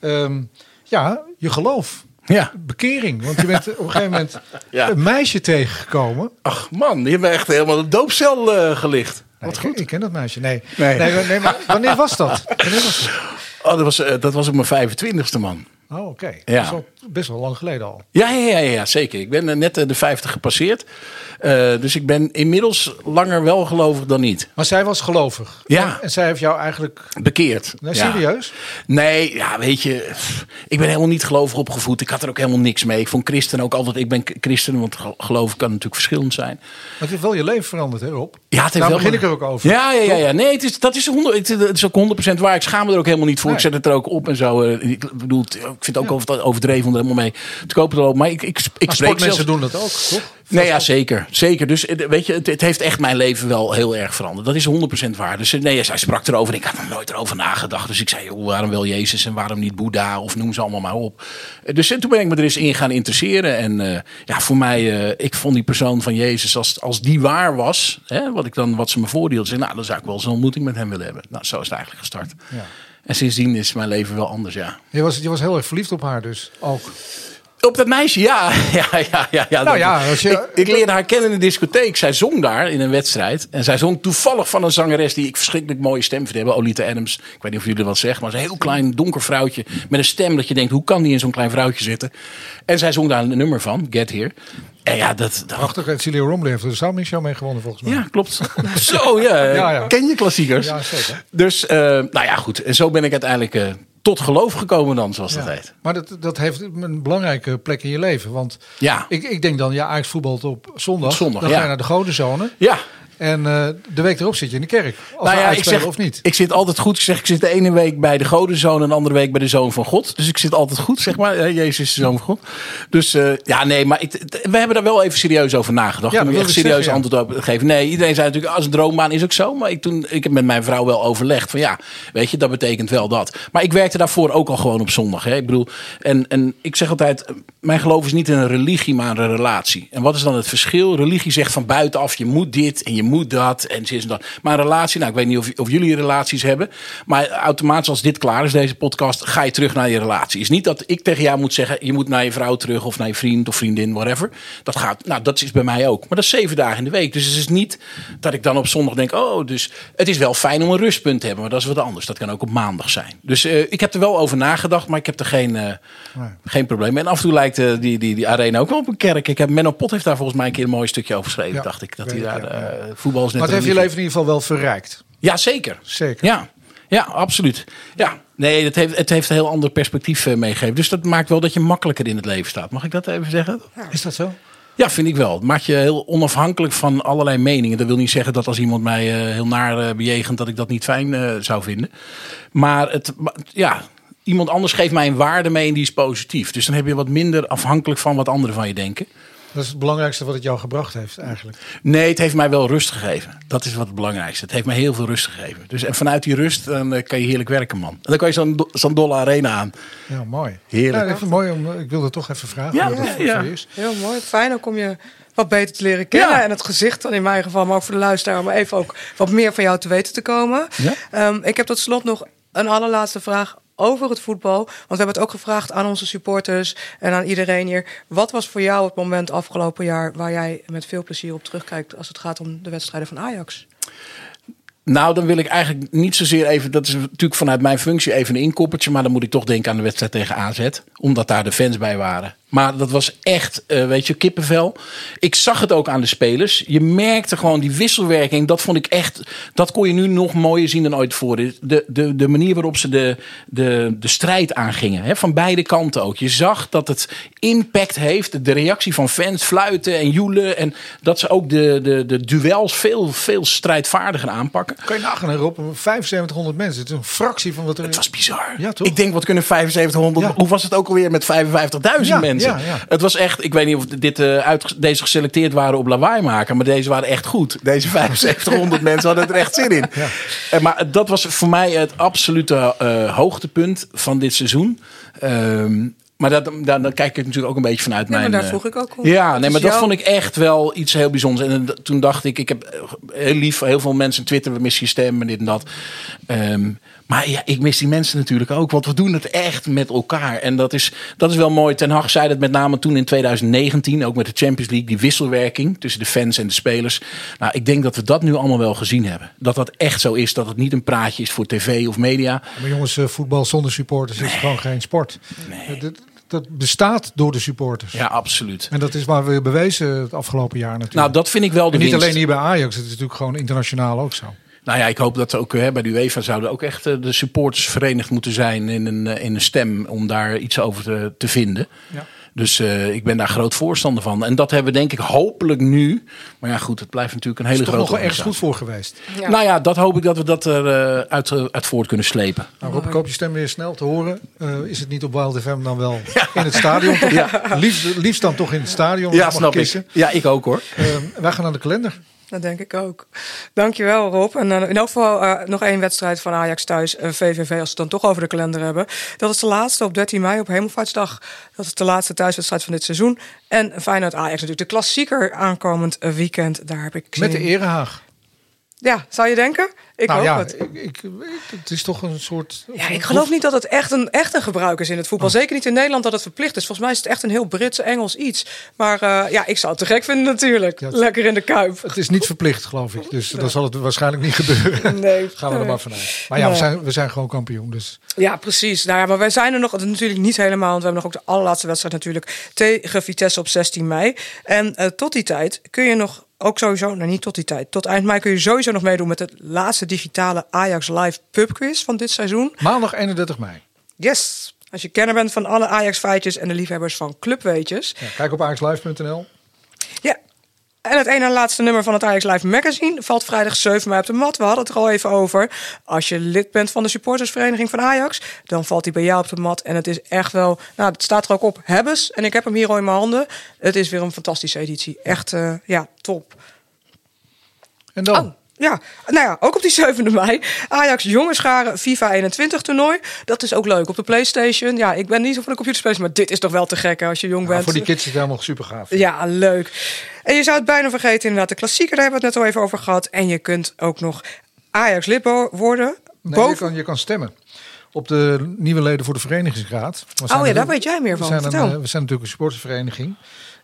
Um, ja, je geloof. Ja. Bekering. Want je bent op een gegeven moment ja. een meisje tegengekomen. Ach man, je hebt echt helemaal de doopcel uh, gelicht. Nee, Wat goed. Ik, ik ken dat meisje. Nee. Nee. nee, nee maar wanneer was dat? Wanneer was dat? Oh, dat was, uh, dat was op mijn 25ste man. Oh, oké. Okay. Ja. Dat is al best wel lang geleden al. Ja, ja, ja, ja zeker. Ik ben net de 50 gepasseerd. Uh, dus ik ben inmiddels langer wel gelovig dan niet. Maar zij was gelovig. Ja. En zij heeft jou eigenlijk bekeerd. Nee, ja. serieus? Nee, ja, weet je, ik ben helemaal niet gelovig opgevoed. Ik had er ook helemaal niks mee. Ik vond christen ook altijd. Ik ben christen, want geloof kan natuurlijk verschillend zijn. Maar het heeft wel je leven veranderd, hè, Rob? Ja, het heeft Daar wel begin ik er ook over. Ja, ja, ja, ja. Nee, het is, dat is, 100, het is ook 100% waar. Ik schaam me er ook helemaal niet voor. Nee. Ik zet het er ook op en zo. Ik bedoel, ik vind het ook ja. overdreven om er helemaal mee te kopen. Maar ik, ik, ik maar spreek mensen doen dat ook, toch? Nee, ja, zeker. Zeker. Dus weet je, het, het, heeft echt mijn leven wel heel erg veranderd. Dat is 100% waar. Dus nee, zij sprak erover. Ik had er nooit erover nagedacht. Dus ik zei, joh, waarom wel Jezus en waarom niet Boeddha? Of noem ze allemaal maar op. Dus en toen ben ik me er eens in gaan interesseren. En uh, ja, voor mij, uh, ik vond die persoon van Jezus, als, als die waar was, hè, wat, ik dan, wat ze me voordeelde, zei, nou, dan zou ik wel eens een ontmoeting met hem willen hebben. Nou, zo is het eigenlijk gestart. Ja. En sindsdien is mijn leven wel anders, ja. Je was, je was heel erg verliefd op haar dus, ook. Op dat meisje, ja. ja, ja, ja, ja. Nou ja, je... ik, ik leerde haar kennen in de discotheek. Zij zong daar in een wedstrijd. En zij zong toevallig van een zangeres die ik verschrikkelijk mooie stem vind hebben. Olita Adams. Ik weet niet of jullie wat zeggen. Maar ze is een heel klein donker vrouwtje. Met een stem dat je denkt, hoe kan die in zo'n klein vrouwtje zitten? En zij zong daar een nummer van, Get Here. En ja, dat... dat... Prachtig. Celia Romley heeft er de Soundmix Show mee gewonnen volgens mij. Ja, klopt. zo, ja. ja, ja. Ken je klassiekers? Ja, zeker. Dus, uh, nou ja, goed. En zo ben ik uiteindelijk... Uh, tot geloof gekomen dan, zoals dat heet. Maar dat, dat heeft een belangrijke plek in je leven. Want ja. ik, ik denk dan, ja, Ajax voetbalt op zondag. zondag dan ja. ga je naar de godenzone. Ja. En uh, de week erop zit je in de kerk. Als nou ja, ik zeg, of niet. Ik zit altijd goed. Ik zeg, ik zit de ene week bij de godenzoon en de andere week bij de zoon van God. Dus ik zit altijd goed, zeg maar. Jezus is de zoon van God. Dus uh, ja, nee, maar ik, we hebben daar wel even serieus over nagedacht. Ja, om echt serieus zeggen, antwoord op geven. Nee, iedereen zei natuurlijk, als een droombaan is ook zo. Maar ik, toen, ik heb met mijn vrouw wel overlegd van ja, weet je, dat betekent wel dat. Maar ik werkte daarvoor ook al gewoon op zondag. Hè. Ik bedoel, en, en ik zeg altijd, mijn geloof is niet een religie, maar een relatie. En wat is dan het verschil? Religie zegt van buitenaf, je moet dit en je moet dat. En en dat. Maar een relatie, nou ik weet niet of, of jullie relaties hebben. Maar automatisch als dit klaar is, deze podcast, ga je terug naar je relatie. Is niet dat ik tegen jou moet zeggen, je moet naar je vrouw terug of naar je vriend of vriendin, whatever. Dat gaat, nou dat is bij mij ook. Maar dat is zeven dagen in de week. Dus het is niet dat ik dan op zondag denk, oh, dus het is wel fijn om een rustpunt te hebben. Maar dat is wat anders. Dat kan ook op maandag zijn. Dus uh, ik heb er wel over nagedacht, maar ik heb er geen, uh, nee. geen probleem. En af en toe lijkt uh, die, die, die arena ook wel op een kerk. Ik heb, Menno Pot heeft daar volgens mij een keer een mooi stukje over geschreven, ja, dacht ik. Dat hij daar. Voetbal is net maar het heeft je leven in ieder geval wel verrijkt. Ja, zeker. Zeker. Ja, ja absoluut. Ja. Nee, het heeft, het heeft een heel ander perspectief uh, meegegeven. Dus dat maakt wel dat je makkelijker in het leven staat. Mag ik dat even zeggen? Ja. Is dat zo? Ja, vind ik wel. Het maakt je heel onafhankelijk van allerlei meningen. Dat wil niet zeggen dat als iemand mij uh, heel naar uh, bejegent... dat ik dat niet fijn uh, zou vinden. Maar het, ja, iemand anders geeft mij een waarde mee en die is positief. Dus dan heb je wat minder afhankelijk van wat anderen van je denken. Dat is het belangrijkste wat het jou gebracht heeft eigenlijk. Nee, het heeft mij wel rust gegeven. Dat is wat het belangrijkste. Het heeft mij heel veel rust gegeven. Dus en vanuit die rust dan uh, kan je heerlijk werken, man. En dan kan je zo'n zo'n dolle arena aan. Ja, mooi. Heerlijk. Ja, mooi om, ik wilde toch even vragen. Ja, hoe dat ja, ja. is. Heel mooi. Fijn ook om je wat beter te leren kennen. Ja. En het gezicht dan in mijn geval, maar ook voor de luisteraar... om even ook wat meer van jou te weten te komen. Ja? Um, ik heb tot slot nog een allerlaatste vraag over het voetbal. Want we hebben het ook gevraagd aan onze supporters en aan iedereen hier. Wat was voor jou het moment afgelopen jaar waar jij met veel plezier op terugkijkt als het gaat om de wedstrijden van Ajax? Nou, dan wil ik eigenlijk niet zozeer even. Dat is natuurlijk vanuit mijn functie even een inkoppertje. Maar dan moet ik toch denken aan de wedstrijd tegen AZ. Omdat daar de fans bij waren. Maar dat was echt, eh, weet je, kippenvel. Ik zag het ook aan de spelers. Je merkte gewoon die wisselwerking. Dat vond ik echt, dat kon je nu nog mooier zien dan ooit tevoren. De, de, de manier waarop ze de, de, de strijd aangingen. Hè, van beide kanten ook. Je zag dat het impact heeft. De reactie van fans, fluiten en joelen. En dat ze ook de, de, de duels veel, veel strijdvaardiger aanpakken. Kan je nagaan erop, 7500 mensen. Het is een fractie van wat er... Het was bizar. Ja, toch? Ik denk, wat kunnen 7500... Ja. Hoe was het ook alweer met 55.000 Ja, mensen? Ja, ja. Het was echt... Ik weet niet of dit, eh, uit, deze geselecteerd waren op lawaai maken. Maar deze waren echt goed. Deze 7500 mensen hadden er echt zin in. Eh, maar dat was voor mij het absolute eh, hoogtepunt van dit seizoen. Ehm, maar dat, daar, daar kijk ik natuurlijk ook een beetje vanuit Ja, maar mijn... daar eh, vroeg ik ook om. Ja, nee, maar dat vond ik echt wel iets heel bijzonders. En toen dacht ik, ik heb heel lief, heel veel mensen twitteren, we missen je stem en dit en dat. Ehm, maar ja, ik mis die mensen natuurlijk ook, want we doen het echt met elkaar. En dat is, dat is wel mooi. Ten Hag zei dat met name toen in 2019, ook met de Champions League, die wisselwerking tussen de fans en de spelers. Nou, ik denk dat we dat nu allemaal wel gezien hebben. Dat dat echt zo is, dat het niet een praatje is voor tv of media. Maar jongens, eh, voetbal zonder supporters is gewoon geen sport. Eh, dit- Dat bestaat door de supporters. Ja, absoluut. En dat is waar we bewezen het afgelopen jaar natuurlijk. Nou, dat vind ik wel de en niet winst. alleen hier bij Ajax, het is natuurlijk gewoon internationaal ook zo. Nou ja, ik hoop dat ook hè, bij de UEFA zouden ook echt eh, de supporters verenigd moeten zijn in een, eh, in een stem om daar iets over te, te vinden. Ja. Dus eh, ik ben daar groot voorstander van. En dat hebben we denk ik hopelijk nu. Maar ja, goed, het blijft natuurlijk een Er is hele toch nog grote wel ergens goed voor geweest. Nou ja, dat hoop ik dat we dat eruit uit, eh, uit voort kunnen slepen. Nou, Rob, ik hoop je stem weer snel te horen. Eh, is het niet op Wild FM dan wel in het stadion? Ja. Liefst, liefst dan toch in het stadion. Ja, snap ik. kiezen. Ja, ik ook hoor. Eh, wij gaan naar de kalender. Dat denk ik ook. Dankjewel Rob. En eh, in elk geval eh, nog één wedstrijd van Ajax thuis. VVV als we het dan toch over de kalender hebben. Dat is de laatste op 13 mei op Hemelvaartsdag. Dat is de laatste thuiswedstrijd van dit seizoen. En Feyenoord Ajax natuurlijk. De klassieker aankomend weekend. Daar heb ik zin Met de. Erehaag. Ja, zou je denken? Ik nou hoop ja, het. ik, ik, het is toch een soort... Ja, ik geloof niet dat het echt een, echt een gebruik is in het Oh. voetbal. Zeker niet in Nederland dat het verplicht is. Volgens mij is het echt een heel Brits-Engels iets. Maar eh, ja, ik zou het te gek vinden natuurlijk. Lekker in de kuip. Het is niet verplicht, geloof ik. Dus dan zal het waarschijnlijk niet gebeuren. Nee. Gaan we er maar vanuit. Maar ja, we zijn, we zijn gewoon kampioen. Dus Ja, precies. Nou ja, maar wij zijn er nog natuurlijk niet helemaal. Want we hebben nog ook de allerlaatste wedstrijd natuurlijk tegen Vitesse op 16 mei. En eh, tot die tijd kun je nog ook sowieso, nou niet tot die tijd, tot eind mei kun je sowieso nog meedoen met het laatste digitale Ajax Live pubquiz van dit seizoen. maandag 31 mei. Yes. Als je kenner bent van alle Ajax feitjes en de liefhebbers van clubweetjes. Ja, kijk op ajaxlive.nl. Ja. En het ene laatste nummer van het Ajax Live Magazine valt vrijdag 7 mei op de mat. We hadden het er al even over. Als je lid bent van de supportersvereniging van Ajax, dan valt hij bij jou op de mat. En het is echt wel, nou, het staat er ook op, hebbes. En ik heb hem hier al in mijn handen. Het is weer een fantastische editie. Echt, eh, ja, top. En dan? Oh, ja, nou ja, ook op die 7e mei. Ajax jongenscharen FIFA 21 toernooi. Dat is ook leuk op de PlayStation. Ja, ik ben niet zo van de computerspelers, maar dit is toch wel te gek hè, als je jong Nou, bent. voor die kids is het helemaal super gaaf. Ja, leuk. En je zou het bijna vergeten, inderdaad, de klassieker, daar hebben we het net al even over gehad. En je kunt ook nog Ajax-lid bo- worden. Nee, boven... je, kan, je kan stemmen op de nieuwe leden voor de verenigingsraad. Oh ja, daar weet jij meer van. We zijn, een, eh, we zijn natuurlijk een supportersvereniging.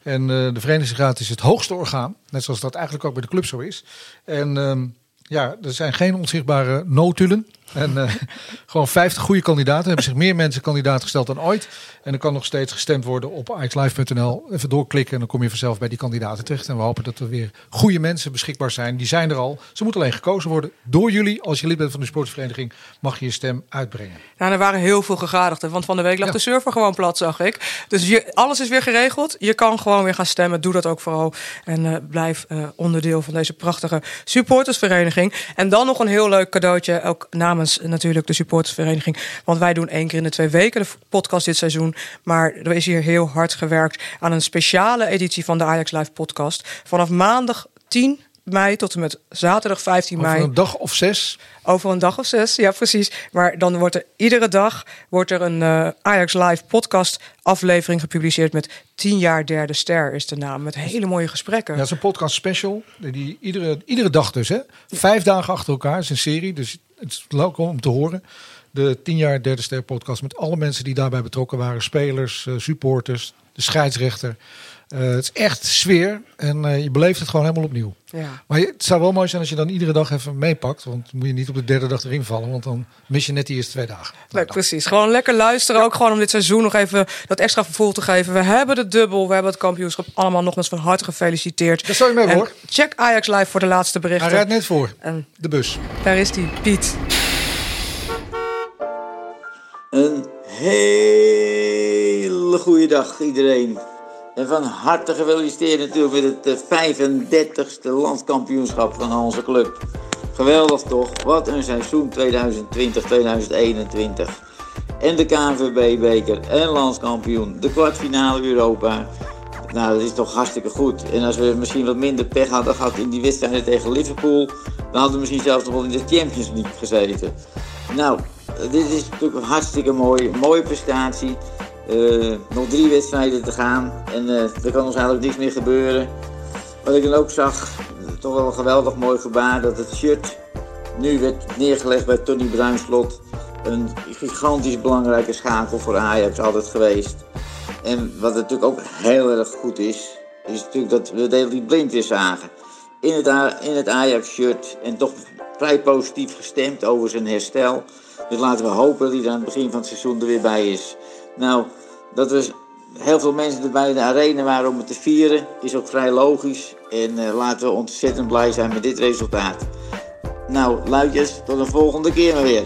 En eh, de verenigingsraad is het hoogste orgaan. Net zoals dat eigenlijk ook bij de club zo is. En ehm, ja, er zijn geen onzichtbare notulen. En eh, gewoon 50 goede kandidaten. Er hebben zich meer mensen kandidaat gesteld dan ooit. En er kan nog steeds gestemd worden op axlive.nl. Even doorklikken en dan kom je vanzelf bij die kandidaten terecht. En we hopen dat er weer goede mensen beschikbaar zijn. Die zijn er al. Ze moeten alleen gekozen worden door jullie. Als je lid bent van de sportvereniging mag je je stem uitbrengen. Nou, er waren heel veel gegadigden, want van de week lag de server gewoon plat, zag ik. Dus je, alles is weer geregeld. Je kan gewoon weer gaan stemmen. Doe dat ook vooral. En eh, blijf eh, onderdeel van deze prachtige supportersvereniging. En dan nog een heel leuk cadeautje, ook namens eh, natuurlijk de supportersvereniging. Want wij doen één keer in de twee weken de podcast dit seizoen. Maar er is hier heel hard gewerkt aan een speciale editie van de Ajax Live podcast. Vanaf maandag 10 mei tot en met zaterdag 15 Over mei. een dag of zes. Over een dag of zes, ja precies. Maar dan wordt er iedere dag wordt er een eh, Ajax Live podcast aflevering gepubliceerd met 10 jaar derde ster is de naam. Met hele mooie gesprekken. Ja, dat is een podcast special. Die iedere, iedere dag dus, hè? Vijf dagen achter elkaar. is een serie, dus het is leuk om te horen. De 10 jaar derde ster podcast met alle mensen die daarbij betrokken waren. Spelers, eh, supporters, de scheidsrechter. Eh, het is echt sfeer en eh, je beleeft het gewoon helemaal opnieuw. Ja. Maar het zou wel mooi zijn als je dan iedere dag even meepakt. Want dan moet je niet op de derde dag erin vallen. Want dan mis je net die eerste twee dagen. Nee, precies. Gewoon lekker luisteren. Ook gewoon om dit seizoen nog even dat extra vervoer te geven. We hebben de dubbel, we hebben het kampioenschap. Allemaal nogmaals van harte gefeliciteerd. Daar zou je mee En hoor. Check Ajax Live voor de laatste Hij berichten. rijdt net voor. En De bus. daar is die Piet. Een hele goede dag iedereen. En van harte gefeliciteerd natuurlijk met het eh, 35ste landskampioenschap van onze club. Geweldig toch? Wat een seizoen 2020-2021. En de KNVB-beker en landskampioen. De kwartfinale Europa. Nou, dat is toch hartstikke goed. En als we misschien wat minder pech hadden gehad in die wedstrijden tegen Liverpool... dan hadden we misschien zelfs nog wel in de Champions League gezeten. Nou, eh, dit is natuurlijk hartstikke mooi, mooie prestatie. Eh, nog drie wedstrijden te gaan en eh, er kan ons eigenlijk niks meer gebeuren. Wat ik dan ook zag, toch wel een geweldig mooi gebaar dat het shirt nu werd neergelegd bij Tony Bruinslot. Een gigantisch belangrijke schakel voor Ajax altijd geweest. En wat natuurlijk ook heel erg goed is, is natuurlijk dat we Daley Blind weer zagen. In het, in het Ajax-shirt en toch vrij positief gestemd over zijn herstel. Dus laten we hopen dat hij aan het begin van het seizoen er weer bij is. Nou, dat we heel veel mensen er bij de arena waren om het te vieren, is ook vrij logisch. En eh, laten we ontzettend blij zijn met dit resultaat. Nou, luidjes, tot de volgende keer maar weer.